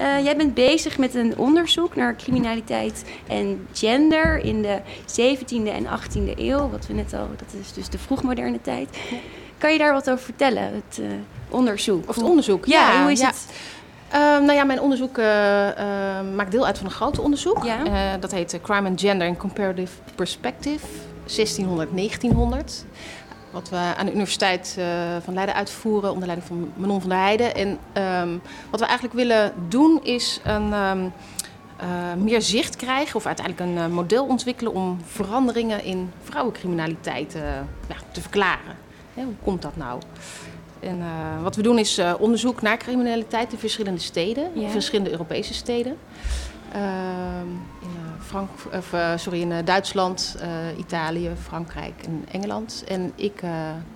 Uh, jij bent bezig met een onderzoek naar criminaliteit en gender in de 17e en 18e eeuw. Wat we net al, dat is dus de vroegmoderne tijd. Kan je daar wat over vertellen, het uh, onderzoek? Of het onderzoek? Ja, ja hoe is het? Uh, nou ja, mijn onderzoek uh, maakt deel uit van een groot onderzoek. Ja. dat heet Crime and Gender in Comparative Perspective, 1600-1900 wat we aan de Universiteit uh, van Leiden uitvoeren onder leiding van Manon van der Heijden. En um, wat we eigenlijk willen doen is een, um, uh, meer zicht krijgen of uiteindelijk een uh, model ontwikkelen om veranderingen in vrouwencriminaliteit ja, te verklaren. Hè, hoe komt dat nou? En wat we doen is onderzoek naar criminaliteit in verschillende steden, ja. in verschillende Europese steden. Ehm, in Frank of, uh, sorry, in uh, Duitsland, uh, Italië, Frankrijk en Engeland. En ik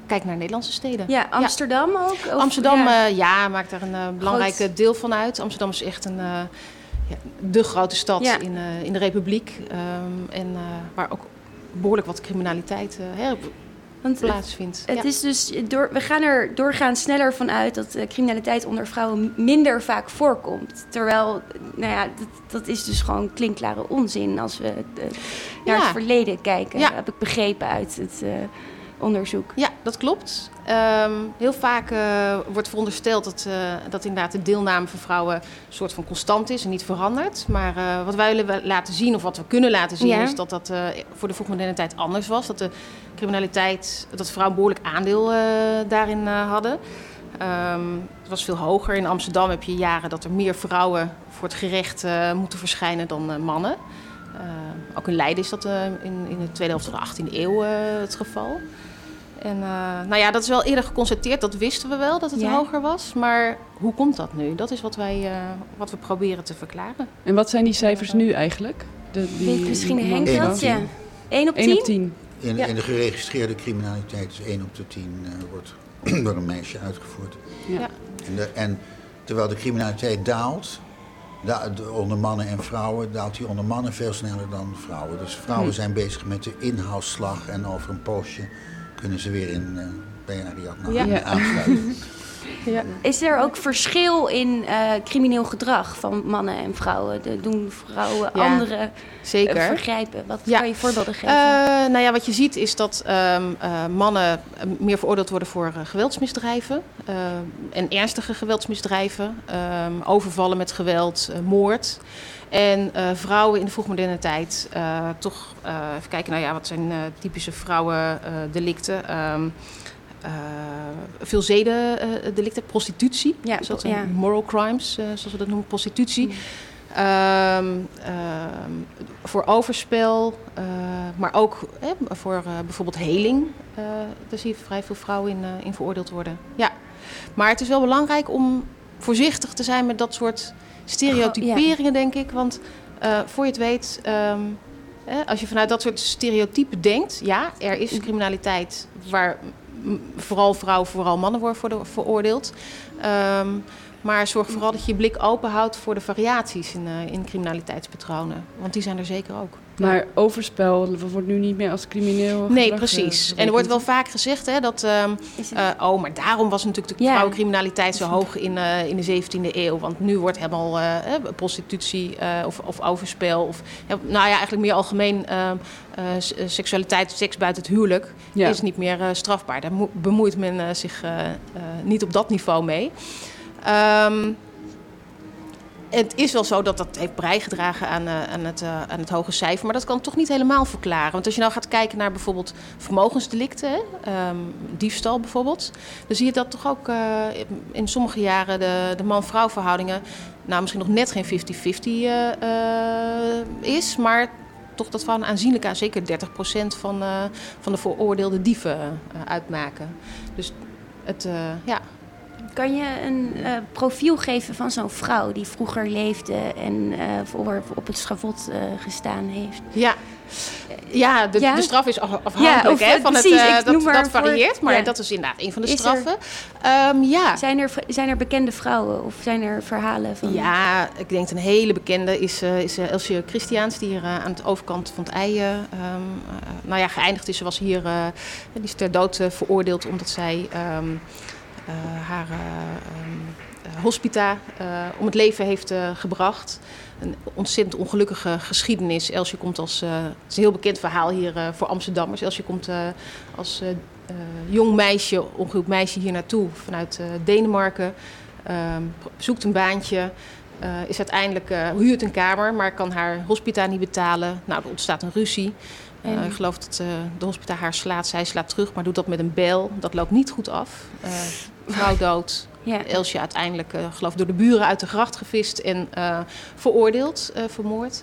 kijk naar Nederlandse steden. Ja, Amsterdam ja. ook? Of, Amsterdam, ja. ja. maakt daar een belangrijk deel van uit. Amsterdam is echt een, ja, de grote stad in, in de Republiek. Um, en waar ook behoorlijk wat criminaliteit hè, want plaatsvindt. Het, het is dus door, we gaan er doorgaans sneller van uit dat uh, criminaliteit onder vrouwen minder vaak voorkomt. Terwijl, nou ja, dat, dat is dus gewoon klinkklare onzin als we uh, naar het verleden kijken. Ja. Heb ik begrepen uit het uh, onderzoek. Ja, dat klopt. Um, heel vaak uh, wordt verondersteld dat, uh, dat inderdaad de deelname van vrouwen een soort van constant is en niet verandert. Maar uh, wat wij willen laten zien, of wat we kunnen laten zien, ja. is dat dat voor de vroegmoderne tijd anders was. Dat de criminaliteit, dat vrouwen behoorlijk aandeel daarin hadden. Um, het was veel hoger. In Amsterdam heb je jaren dat er meer vrouwen voor het gerecht moeten verschijnen dan mannen. ook in Leiden is dat in, in de tweede helft van de 18e eeuw het geval. En uh, nou ja, dat is wel eerder geconstateerd. Dat wisten we wel, dat het ja. hoger was. Maar hoe komt dat nu? Dat is wat, wij, uh, wat we proberen te verklaren. En wat zijn die cijfers nu eigenlijk? De, die, misschien Henk dat? Ja. 1 op 10? 1 op 10. In, ja. in, de geregistreerde criminaliteit is 1 op de 10 uh, wordt door een meisje uitgevoerd. Ja. En, de, en, terwijl de criminaliteit daalt, da, de, onder mannen en vrouwen, daalt die onder mannen veel sneller dan vrouwen. Dus vrouwen hm. zijn bezig met de inhoudsslag en over een poosje kunnen ze weer in, uh, bij ja. aansluiten. Ja. Is er ook verschil in uh, crimineel gedrag van mannen en vrouwen? De, doen vrouwen ja, andere zeker. Uh, vergrijpen? Wat ja. kan je voorbeelden geven? Uh, nou ja, wat je ziet is dat um, mannen meer veroordeeld worden voor geweldsmisdrijven. en ernstige geweldsmisdrijven. Um, overvallen met geweld, moord. En uh, vrouwen in de vroegmoderne tijd uh, toch uh, even kijken, nou ja, wat zijn typische vrouwendelicten? Um, veel zedendelicten, prostitutie, ja, zoals ja. moral crimes, zoals we dat noemen, prostitutie. Mm. Um, voor overspel, maar ook voor bijvoorbeeld heling. daar zie je vrij veel vrouwen in, in veroordeeld worden. Ja. Maar het is wel belangrijk om voorzichtig te zijn met dat soort stereotyperingen, denk ik. Want voor je het weet, um, als je vanuit dat soort stereotypen denkt, ja, er is criminaliteit waar vooral vrouwen, vooral mannen worden veroordeeld. Um, maar zorg vooral dat je je blik open houdt voor de variaties in, uh, in criminaliteitspatronen. Want die zijn er zeker ook. Maar overspel wordt nu niet meer als crimineel. Nee, eh, precies. En er wordt wel vaak gezegd hè, dat. Uh, uh, oh, maar daarom was natuurlijk de ja. vrouwencriminaliteit zo hoog in, uh, in de 17e eeuw. Want nu wordt helemaal prostitutie of, of overspel. Of, nou ja, eigenlijk meer algemeen ehm, seksualiteit, seks buiten het huwelijk. Ja. is niet meer strafbaar. Daar bemoeit men zich niet op dat niveau mee. Um, het is wel zo dat dat heeft bijgedragen aan, uh, aan, het, uh, aan het hoge cijfer. Maar dat kan toch niet helemaal verklaren. Want als je nou gaat kijken naar bijvoorbeeld vermogensdelicten, um, diefstal bijvoorbeeld. Dan zie je dat toch ook uh, in sommige jaren de, de man-vrouw verhoudingen... nou misschien nog net geen 50-50 is, maar toch dat van aanzienlijk aan zeker 30% van, van de veroordeelde dieven uitmaken. Dus het, ja, kan je een uh, profiel geven van zo'n vrouw die vroeger leefde en uh, voor, op het schavot uh, gestaan heeft? Ja. Ja de, ja, de, straf is afhankelijk ja, hè, van precies, het. dat, dat varieert, maar ja. dat is inderdaad een van de is straffen. Er, um, ja. zijn, er, zijn er bekende vrouwen of zijn er verhalen van? Ja, ik denk een hele bekende is, is Elsje Christiaans, die hier aan de overkant van het ei um, nou ja, geëindigd is. Ze was hier, die is ter dood veroordeeld omdat zij. Um, eh, haar eh, ehm, hospita eh, om het leven heeft gebracht een ontzettend ongelukkige geschiedenis. Elsje komt als, uh, het is een heel bekend verhaal hier uh, voor Amsterdammers. Elsje komt uh, als jong meisje, ongehuwd meisje hier naartoe vanuit Denemarken. Ehm, zoekt een baantje. is uiteindelijk, huurt een kamer, maar kan haar hospita niet betalen. Nou, er ontstaat een ruzie. ik geloof dat de hospita haar slaat. Zij slaat terug, maar doet dat met een bel. Dat loopt niet goed af vrouw dood. Ja. Elsje uiteindelijk, uh, geloof door de buren uit de gracht gevist en uh, veroordeeld, uh, vermoord.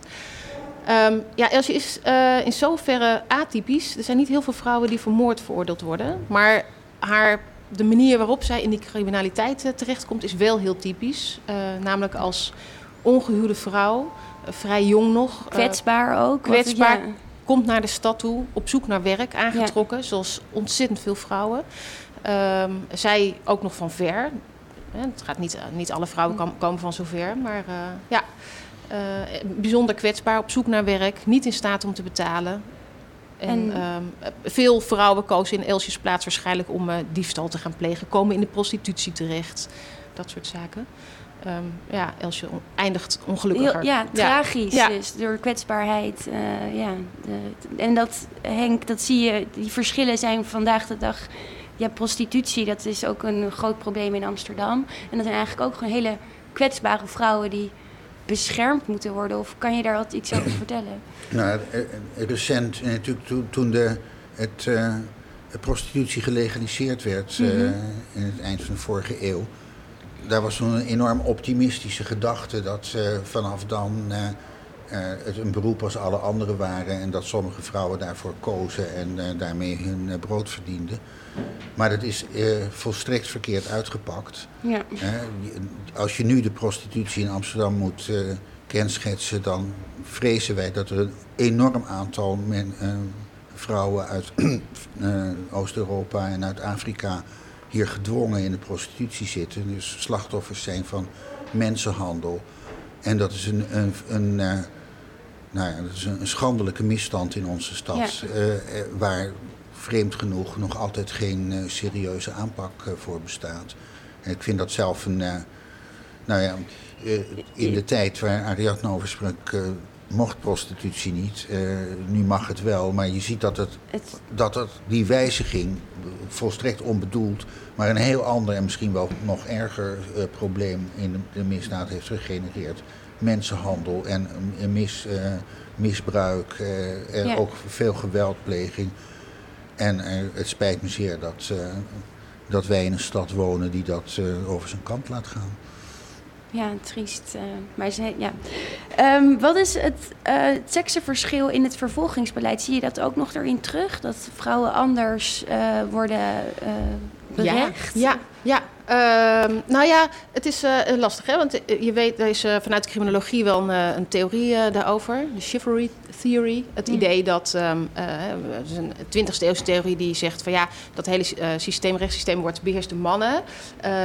Um, ja, Elsje is in zoverre atypisch. Er zijn niet heel veel vrouwen die vermoord veroordeeld worden. Maar haar, de manier waarop zij in die criminaliteit terechtkomt is wel heel typisch. namelijk als ongehuwde vrouw, vrij jong nog. Kwetsbaar ook. Kwetsbaar. Komt naar de stad toe, op zoek naar werk, aangetrokken, zoals ontzettend veel vrouwen. Um, zij ook nog van ver. Het gaat niet, niet alle vrouwen komen van zover, maar uh, ja, uh, bijzonder kwetsbaar, op zoek naar werk, niet in staat om te betalen. En, en um, veel vrouwen kozen in Elsjes plaats waarschijnlijk om uh, diefstal te gaan plegen, komen in de prostitutie terecht, dat soort zaken. Um, ja, Elsje eindigt ongelukkiger. Heel, ja, tragisch ja. dus, door kwetsbaarheid. ja, de, en dat, Henk, dat zie je, die verschillen zijn vandaag de dag ja, prostitutie, dat is ook een groot probleem in Amsterdam. En dat zijn eigenlijk ook gewoon hele kwetsbare vrouwen die beschermd moeten worden. Of kan je daar wat iets over vertellen? Nou, eh, eh, recent, eh, natuurlijk toen de, het, uh, prostitutie gelegaliseerd werd uh, in het eind van de vorige eeuw, daar was toen een enorm optimistische gedachte dat uh, vanaf dan het een beroep als alle anderen waren en dat sommige vrouwen daarvoor kozen en daarmee hun brood verdienden. Maar dat is eh, volstrekt verkeerd uitgepakt. Ja. als je nu de prostitutie in Amsterdam moet kenschetsen, dan vrezen wij dat er een enorm aantal men, vrouwen uit Oost-Europa en uit Afrika hier gedwongen in de prostitutie zitten. Dus slachtoffers zijn van mensenhandel. En dat is een, een, een nou ja, dat is een, schandelijke misstand in onze stad. Ja. waar vreemd genoeg nog altijd geen uh, serieuze aanpak voor bestaat. En ik vind dat zelf een. Nou ja, in de tijd waar Ariadne over sprak, mocht prostitutie niet. nu mag het wel, maar je ziet dat, het, dat het, die wijziging, volstrekt onbedoeld, maar een heel ander en misschien wel nog erger probleem in de, de, misdaad heeft gegenereerd. Mensenhandel en mis, misbruik en ook veel geweldpleging. En het spijt me zeer dat, dat wij in een stad wonen die dat over zijn kant laat gaan. Ja, triest. Uh, maar ze, ja. Um, wat is het, het seksenverschil in het vervolgingsbeleid? Zie je dat ook nog erin terug? Dat vrouwen anders worden berecht? Ja, ja, Ehm, nou ja, het is uh, lastig, hè? want eh, je weet, er is uh, vanuit de criminologie wel een, een theorie daarover, de chivalry theory. Het idee dat, um, is een 20e eeuwse theorie die zegt van ja, dat hele systeem, rechtssysteem wordt beheerst door mannen.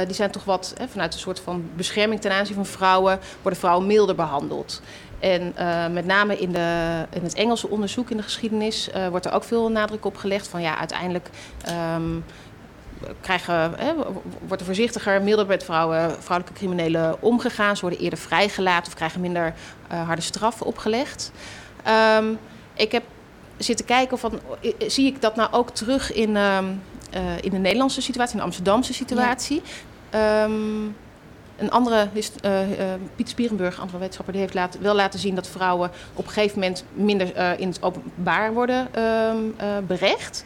die zijn toch wat, vanuit een soort van bescherming ten aanzien van vrouwen, worden vrouwen milder behandeld. En uh, met name in, de, in het Engelse onderzoek in de geschiedenis uh, wordt er ook veel nadruk op gelegd van ja, uiteindelijk um, krijgen, hè, wordt er voorzichtiger, milder met vrouwen, vrouwelijke criminelen omgegaan. Ze worden eerder vrijgelaten of krijgen minder uh, harde straffen opgelegd. Um, ik heb zitten kijken van, zie ik dat nou ook terug in, um, uh, in de Nederlandse situatie, in de Amsterdamse situatie. Ja. Um, een andere, Piet Spierenburg, andere wetenschapper, die heeft laten, wel laten zien dat vrouwen op een gegeven moment minder in het openbaar worden ehm, berecht.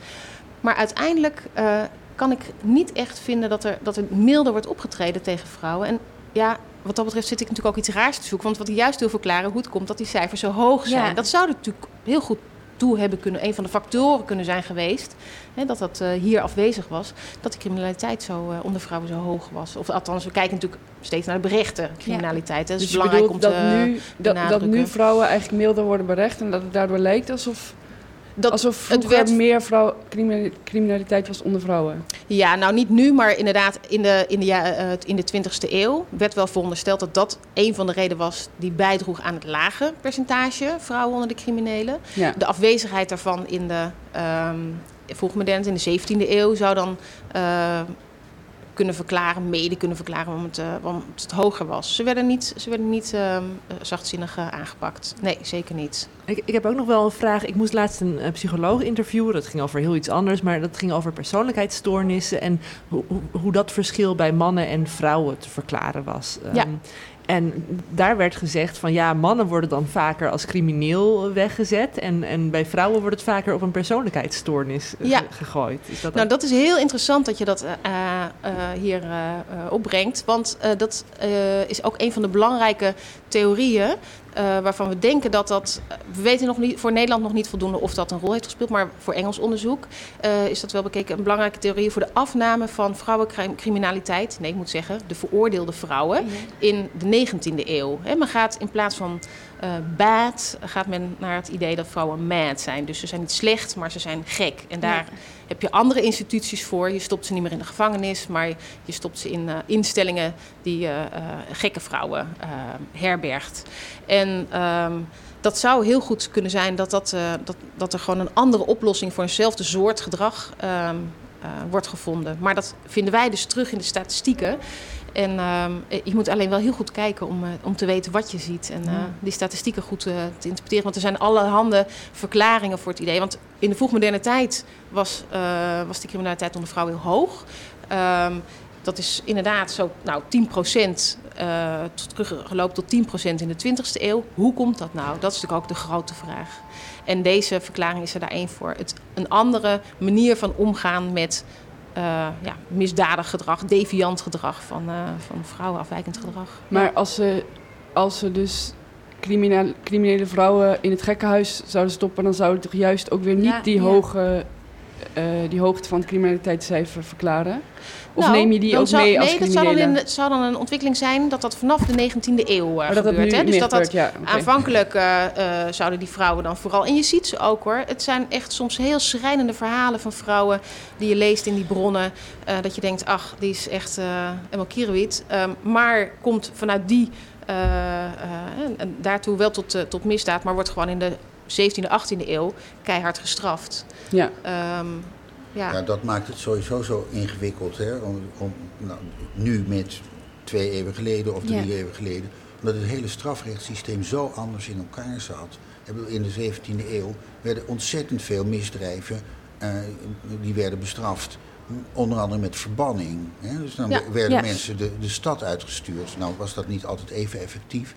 Maar uiteindelijk kan ik niet echt vinden dat er, dat er milder wordt opgetreden tegen vrouwen. En ja, wat dat betreft zit ik natuurlijk ook iets raars te zoeken. Want wat ik juist wil verklaren, hoe het komt dat die cijfers zo hoog zijn. Dat zou er natuurlijk heel goed toe hebben kunnen, een van de factoren kunnen zijn geweest. Hè, dat dat uh, hier afwezig was. Dat de criminaliteit zo, uh, onder vrouwen zo hoog was. Of althans, we kijken natuurlijk steeds naar de berechte criminaliteit. Ja. Is dus belangrijk om dat te nu, dat, dat nu vrouwen eigenlijk milder worden berecht en dat het daardoor lijkt alsof dat Alsof vroeger het werd... meer vrouw, criminaliteit was onder vrouwen. Ja, nou niet nu, maar inderdaad in de, in de, ja, uh, in de 20e eeuw werd wel verondersteld dat dat een van de redenen was die bijdroeg aan het lage percentage vrouwen onder de criminelen. Ja. De afwezigheid daarvan in de um, vroegmoderne, in de 17e eeuw, zou dan uh, kunnen verklaren, mede kunnen verklaren waarom het, uh, waarom het hoger was. Ze werden niet, ze werden niet uh, zachtzinnig uh, aangepakt. Nee, zeker niet. Ik, ik heb ook nog wel een vraag. Ik moest laatst een psycholoog interviewen. Dat ging over heel iets anders, maar dat ging over persoonlijkheidsstoornissen en hoe, dat verschil bij mannen en vrouwen te verklaren was. Ja. En daar werd gezegd van ja, mannen worden dan vaker als crimineel weggezet. En, en bij vrouwen wordt het vaker op een persoonlijkheidsstoornis eh, gegooid. Is dat nou, dat is heel interessant dat je dat uh, uh, hier opbrengt. Want dat is ook een van de belangrijke theorieën uh, waarvan we denken dat dat. We weten nog niet, voor Nederland nog niet voldoende of dat een rol heeft gespeeld. Maar voor Engels onderzoek uh, is dat wel bekeken. Een belangrijke theorie voor de afname van vrouwencriminaliteit. Nee, ik moet zeggen, de veroordeelde vrouwen. in de 19e eeuw. He, men gaat in plaats van uh, bad, gaat men naar het idee dat vrouwen mad zijn. Dus ze zijn niet slecht, maar ze zijn gek. En daar. Ja heb je andere instituties voor. Je stopt ze niet meer in de gevangenis, maar je stopt ze in uh, instellingen die uh, uh, gekke vrouwen herbergt. En um, dat zou heel goed kunnen zijn dat, dat, dat, dat er gewoon een andere oplossing voor eenzelfde soort gedrag um, wordt gevonden. Maar dat vinden wij dus terug in de statistieken. En um, je moet alleen wel heel goed kijken om, uh, om te weten wat je ziet. En uh, die statistieken goed te interpreteren. Want er zijn allerhande verklaringen voor het idee. Want in de vroegmoderne tijd was, was die criminaliteit onder vrouwen heel hoog. Um, dat is inderdaad zo nou, 10 procent, teruggelopen tot 10 procent in de 20e eeuw. Hoe komt dat nou? Dat is natuurlijk ook de grote vraag. En deze verklaring is er daar één voor. Het, een andere manier van omgaan met uh, ja, misdadig gedrag, deviant gedrag van, uh, van vrouwen, afwijkend gedrag. Maar als, ze, als ze dus criminele, criminele vrouwen in het gekkenhuis zouden stoppen, dan zou het toch juist ook weer niet ja, die, ja. hoge, uh, die hoogte van het criminaliteitscijfer verklaren? Of nou, neem je die ook mee als Nee, dat zou, dan in, zou dan een ontwikkeling zijn dat dat vanaf de 19e eeuw uh, dat gebeurt. Hè? Dus dat dat ja, okay. aanvankelijk uh, uh, zouden die vrouwen dan vooral... En je ziet ze ook hoor. Het zijn echt soms heel schrijnende verhalen van vrouwen... die je leest in die bronnen. dat je denkt, ach, die is echt helemaal kierenwit. Um, maar komt vanuit die... en daartoe wel tot, tot misdaad, maar wordt gewoon in de 17e, 18e eeuw keihard gestraft. Ja. Um, ja. ja. dat maakt het sowieso zo ingewikkeld. Hè? Om, om nou, nu met twee eeuwen geleden of drie ja. eeuwen geleden. Omdat het hele strafrechtssysteem zo anders in elkaar zat. In de 17e eeuw werden ontzettend veel misdrijven uh, die werden bestraft. Onder andere met verbanning. Hè? Dus dan ja, werden mensen de, de stad uitgestuurd. Nou was dat niet altijd even effectief.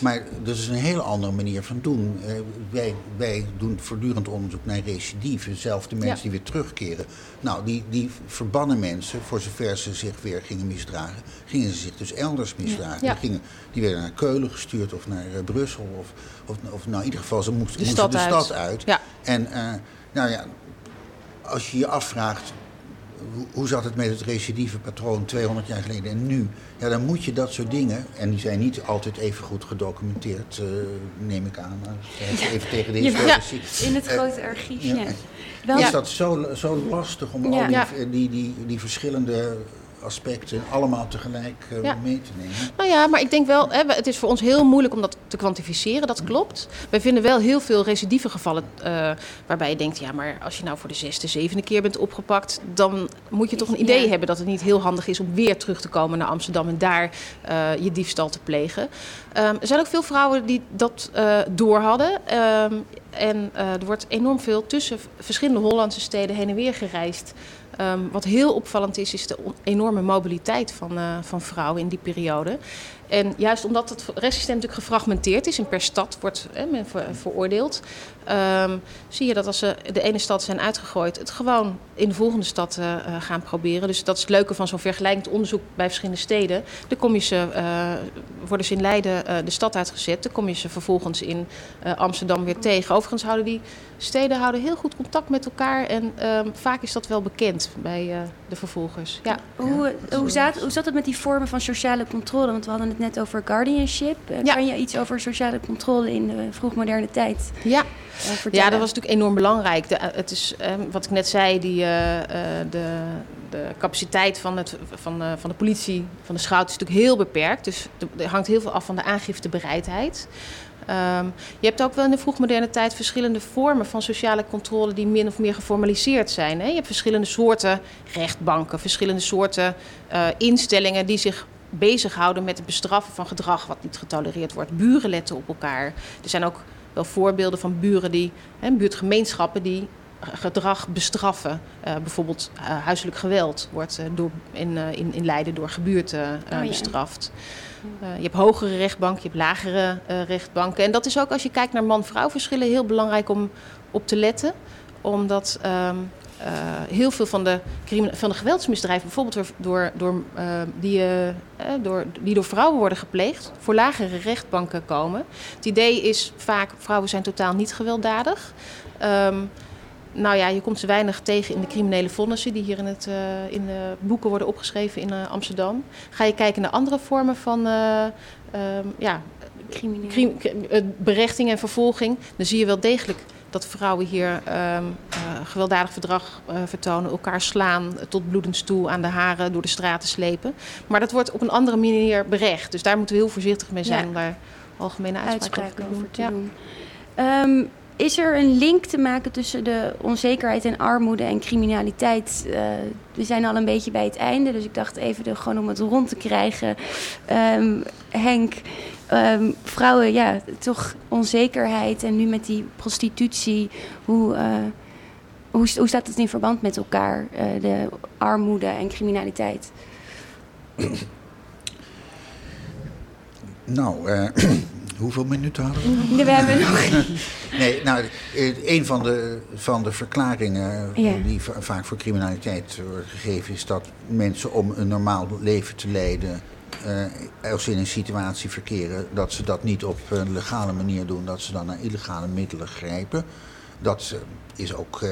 Maar dat is een hele andere manier van doen. Uh, wij, wij doen voortdurend onderzoek naar recidive. Dezelfde mensen ja. die weer terugkeren. Nou, die, die verbannen mensen, voor zover ze zich weer gingen misdragen, gingen ze zich dus elders misdragen. Die, gingen, die werden naar Keulen gestuurd of naar uh, Brussel. Of, of, of nou, in ieder geval, ze moesten de, moesten stad, de uit. stad uit. Ja. En uh, nou ja, als je je afvraagt hoe zat het met het recidieve patroon 200 jaar geleden en nu? Ja, dan moet je dat soort dingen, en die zijn niet altijd even goed gedocumenteerd, uh, neem ik aan. Maar even tegen de historici. Ja, in het grote archief, ja. Wel, is dat zo, zo lastig om al die, die, die, die verschillende aspecten allemaal tegelijk uh, ja. mee te nemen. Nou ja, maar ik denk wel, hè, het is voor ons heel moeilijk om dat te kwantificeren, dat klopt. Wij vinden wel heel veel recidieve gevallen uh, waarbij je denkt, ja, maar als je nou voor de zesde, zevende keer bent opgepakt, dan moet je toch een idee ja. hebben dat het niet heel handig is om weer terug te komen naar Amsterdam en daar uh, je diefstal te plegen. Um, er zijn ook veel vrouwen die dat door hadden. Um, en er wordt enorm veel tussen verschillende Hollandse steden heen en weer gereisd. Ehm, wat heel opvallend is, is de enorme mobiliteit van, uh, van vrouwen in die periode. En juist omdat het rechtssysteem natuurlijk gefragmenteerd is en per stad wordt men veroordeeld, um, zie je dat als ze de ene stad zijn uitgegooid, het gewoon in de volgende stad uh, gaan proberen. Dus dat is het leuke van zo'n vergelijkend onderzoek bij verschillende steden. Dan kom je ze, uh, worden ze in Leiden uh, de stad uitgezet, dan kom je ze vervolgens in Amsterdam weer tegen. Overigens houden die steden houden heel goed contact met elkaar en um, vaak is dat wel bekend bij de vervolgers. Ja. Hoe, hoe, zat, hoe zat het met die vormen van sociale controle? Want we hadden het net over guardianship. Ja. Kan je iets over sociale controle in de vroegmoderne tijd? Ja. Ja, dat was natuurlijk enorm belangrijk. De, het is, ehm, wat ik net zei, die, de, de capaciteit van, het, van, uh, van de politie, van de schout, is natuurlijk heel beperkt. Dus er hangt heel veel af van de aangiftebereidheid. Um, je hebt ook wel in de vroegmoderne tijd verschillende vormen van sociale controle die min of meer geformaliseerd zijn. Hè? Je hebt verschillende soorten rechtbanken, verschillende soorten uh, instellingen die zich bezighouden met het bestraffen van gedrag wat niet getolereerd wordt. Buren letten op elkaar. Er zijn ook wel voorbeelden van buren die, hè, buurtgemeenschappen die gedrag bestraffen. Uh, bijvoorbeeld uh, huiselijk geweld wordt uh, door, in, in, in Leiden door gebuurten oh, bestraft. Je hebt hogere rechtbanken, je hebt lagere rechtbanken. En dat is ook als je kijkt naar man-vrouw verschillen heel belangrijk om op te letten. Omdat um, uh, heel veel van de, van de geweldsmisdrijven, bijvoorbeeld door, door, uh, die, uh, door, die door vrouwen worden gepleegd, voor lagere rechtbanken komen. Het idee is vaak, vrouwen zijn totaal niet gewelddadig. Um, nou ja, je komt ze weinig tegen in de criminele vonnissen die hier in, het, in de boeken worden opgeschreven in Amsterdam. Ga je kijken naar andere vormen van um, ja, berechting en vervolging, dan zie je wel degelijk dat vrouwen hier um, uh, gewelddadig verdrag uh, vertonen, elkaar slaan tot bloedens toe aan de haren door de straten slepen. Maar dat wordt op een andere manier berecht. Dus daar moeten we heel voorzichtig mee zijn ja. om daar algemene uitspraken over te ja. doen. Um, is er een link te maken tussen de onzekerheid en armoede en criminaliteit? Uh, we zijn al een beetje bij het einde, dus ik dacht even de, gewoon om het rond te krijgen. Um, Henk, um, vrouwen, ja, toch onzekerheid en nu met die prostitutie. Hoe, uh, hoe, hoe staat het in verband met elkaar, uh, de armoede en criminaliteit? Nou, uh, hoeveel minuten hadden we? We hebben nog. nee, nou, een van de, van de verklaringen ja. die vaak voor criminaliteit wordt gegeven, is dat mensen om een normaal leven te leiden uh, als ze in een situatie verkeren dat ze dat niet op een legale manier doen, dat ze dan naar illegale middelen grijpen. Dat is ook uh,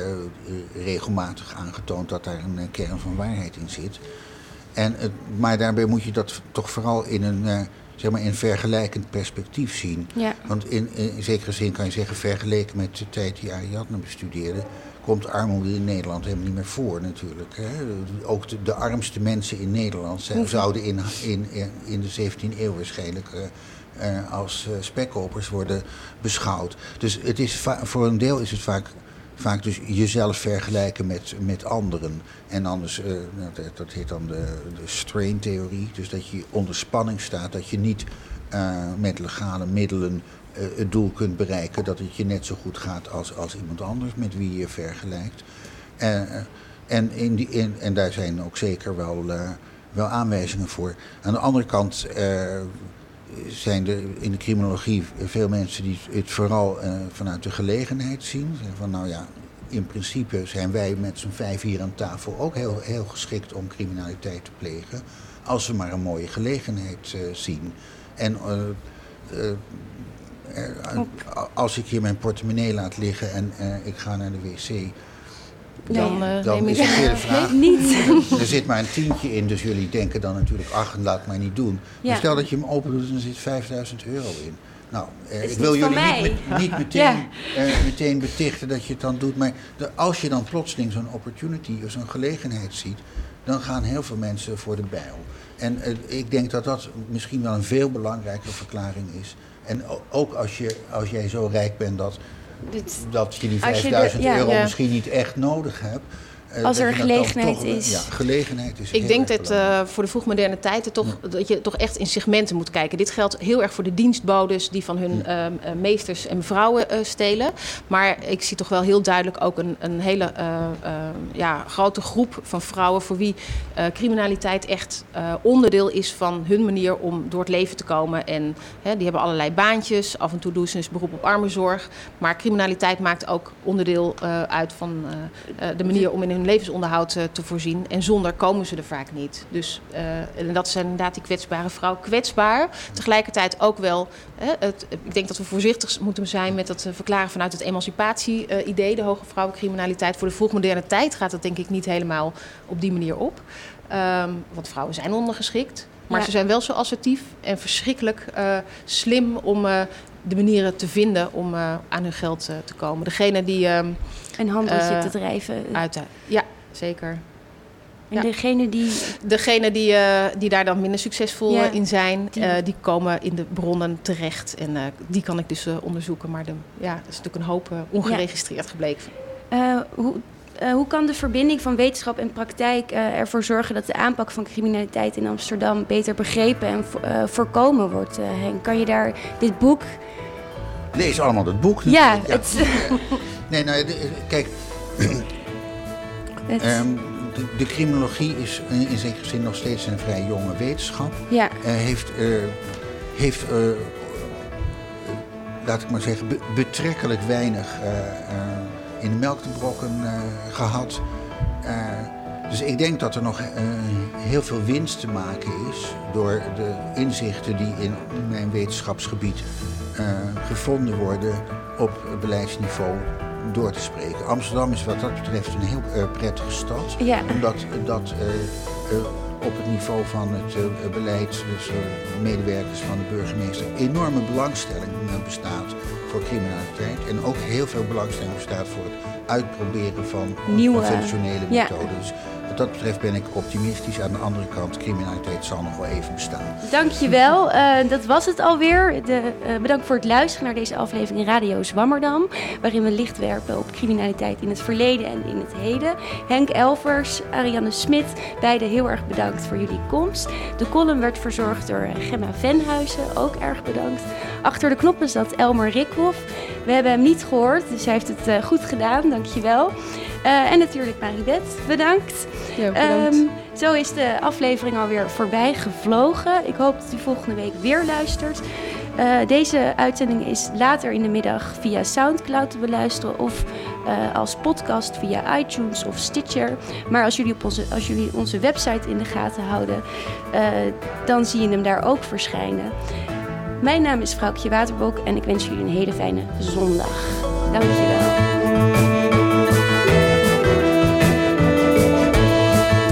regelmatig aangetoond dat daar een kern van waarheid in zit. En, maar daarbij moet je dat toch vooral in een zeg maar in vergelijkend perspectief zien. Ja. Want in, in, zekere zin kan je zeggen, vergeleken met de tijd die Ariadne bestudeerde, komt armoede in Nederland helemaal niet meer voor natuurlijk. Hè. Ook de, de, armste mensen in Nederland zijn, zouden in, in, in de 17e eeuw waarschijnlijk uh, uh, als uh, spekkopers worden beschouwd. Dus het is voor een deel is het vaak, vaak dus jezelf vergelijken met, met anderen. En anders, dat, dat, heet dan de, de strain-theorie, dus dat je onder spanning staat, dat je niet met legale middelen uh, het doel kunt bereiken dat het je net zo goed gaat als, als iemand anders met wie je vergelijkt. Uh, en, in die, in, en daar zijn ook zeker wel, uh, wel aanwijzingen voor. Aan de andere kant zijn er in de criminologie veel mensen die het vooral vanuit de gelegenheid zien. Van nou ja, in principe zijn wij met z'n vijf hier aan tafel ook heel, heel geschikt om criminaliteit te plegen. Als we maar een mooie gelegenheid zien. En als ik hier mijn portemonnee laat liggen en uh, ik ga naar de wc. Dan, nee, dan is het weer de vraag. Nee, niet. Er zit maar een tientje in, dus jullie denken dan natuurlijk, ach, laat mij niet doen. Ja. Maar stel dat je hem open doet en er zit 5000 euro in. Nou, eh, ik wil jullie niet, met, niet meteen, ja. eh, meteen betichten dat je het dan doet. Maar de, als je dan plotseling zo'n opportunity of zo'n gelegenheid ziet, dan gaan heel veel mensen voor de bijl. En eh, ik denk dat dat misschien wel een veel belangrijkere verklaring is en ook als, je, als jij zo rijk bent dat, Dit, dat je die 5000 je ja, euro ja. misschien niet echt nodig hebt. Uh, Als er gelegenheid is. Ja, gelegenheid is. Ik denk dat uh, voor de vroegmoderne tijd toch, dat je toch echt in segmenten moet kijken. Dit geldt heel erg voor de dienstbodes die van hun uh, meesters en vrouwen stelen. Maar ik zie toch wel heel duidelijk ook een, een hele ja, grote groep van vrouwen voor wie criminaliteit echt onderdeel is van hun manier om door het leven te komen. En die hebben allerlei baantjes. Af en toe doen ze dus beroep op armenzorg. Maar criminaliteit maakt ook onderdeel uit van de manier om in hun levensonderhoud te voorzien. En zonder komen ze er vaak niet. Dus en dat zijn inderdaad die kwetsbare vrouw. Kwetsbaar, tegelijkertijd ook wel. het, ik denk dat we voorzichtig moeten zijn met het verklaren vanuit het emancipatie-idee. de hoge vrouwencriminaliteit. Voor de vroegmoderne tijd gaat dat denk ik niet helemaal op die manier op. Um, want vrouwen zijn ondergeschikt. Maar ze zijn wel zo assertief en verschrikkelijk uh, slim om uh, de manieren te vinden om uh, aan hun geld te komen. Degene die. Um, een handeltje te drijven. Uit, ja, zeker. En degene die... Degene die, die daar dan minder succesvol in zijn, die... die... komen in de bronnen terecht. En die kan ik dus onderzoeken. Maar de, ja, dat is natuurlijk een hoop ongeregistreerd gebleken. hoe, uh, hoe kan de verbinding van wetenschap en praktijk uh, ervoor zorgen dat de aanpak van criminaliteit in Amsterdam beter begrepen en uh, voorkomen wordt, Henk? Kan je daar dit boek. Lees allemaal het boek. Ja, ja. Het... nee, nou, de, kijk. het... um, de, de, criminologie is in, in zekere zin nog steeds een vrij jonge wetenschap. Ja. heeft, heeft laat ik maar zeggen, be betrekkelijk weinig in de melk te brokken uh, gehad. Uh, dus ik denk dat er nog uh, heel veel winst te maken is door de inzichten die in mijn wetenschapsgebied gevonden worden op beleidsniveau door te spreken. Amsterdam is wat dat betreft een heel prettige stad. Ja. Omdat dat op het niveau van het beleid, dus medewerkers van de burgemeester, enorme belangstelling bestaat voor criminaliteit. En ook heel veel belangstelling bestaat voor het uitproberen van Nieuwe, conventionele methodes. Wat dat betreft ben ik optimistisch. Aan de andere kant, criminaliteit zal nog wel even bestaan. Dankjewel. Uh, dat was het alweer. De, uh, bedankt voor het luisteren naar deze aflevering Radio Zwammerdam. Waarin we licht werpen op criminaliteit in het verleden en in het heden. Henk Elvers, Ariane Smit, beide heel erg bedankt voor jullie komst. De column werd verzorgd door Gemma Venhuizen, ook erg bedankt. Achter de knoppen zat Elmer Rikhoff. We hebben hem niet gehoord, dus hij heeft het uh, goed gedaan. Dankjewel. Uh, en natuurlijk Maribeth, bedankt. Ja, bedankt. Um, zo is de aflevering alweer voorbij gevlogen. Ik hoop dat u volgende week weer luistert. Uh, deze uitzending is later in de middag via Soundcloud te beluisteren of uh, als podcast via iTunes of Stitcher. Maar als jullie, op onze, als jullie onze website in de gaten houden, uh, dan zie je hem daar ook verschijnen. Mijn naam is Vrouwtje Waterbok en ik wens jullie een hele fijne zondag. Dankjewel.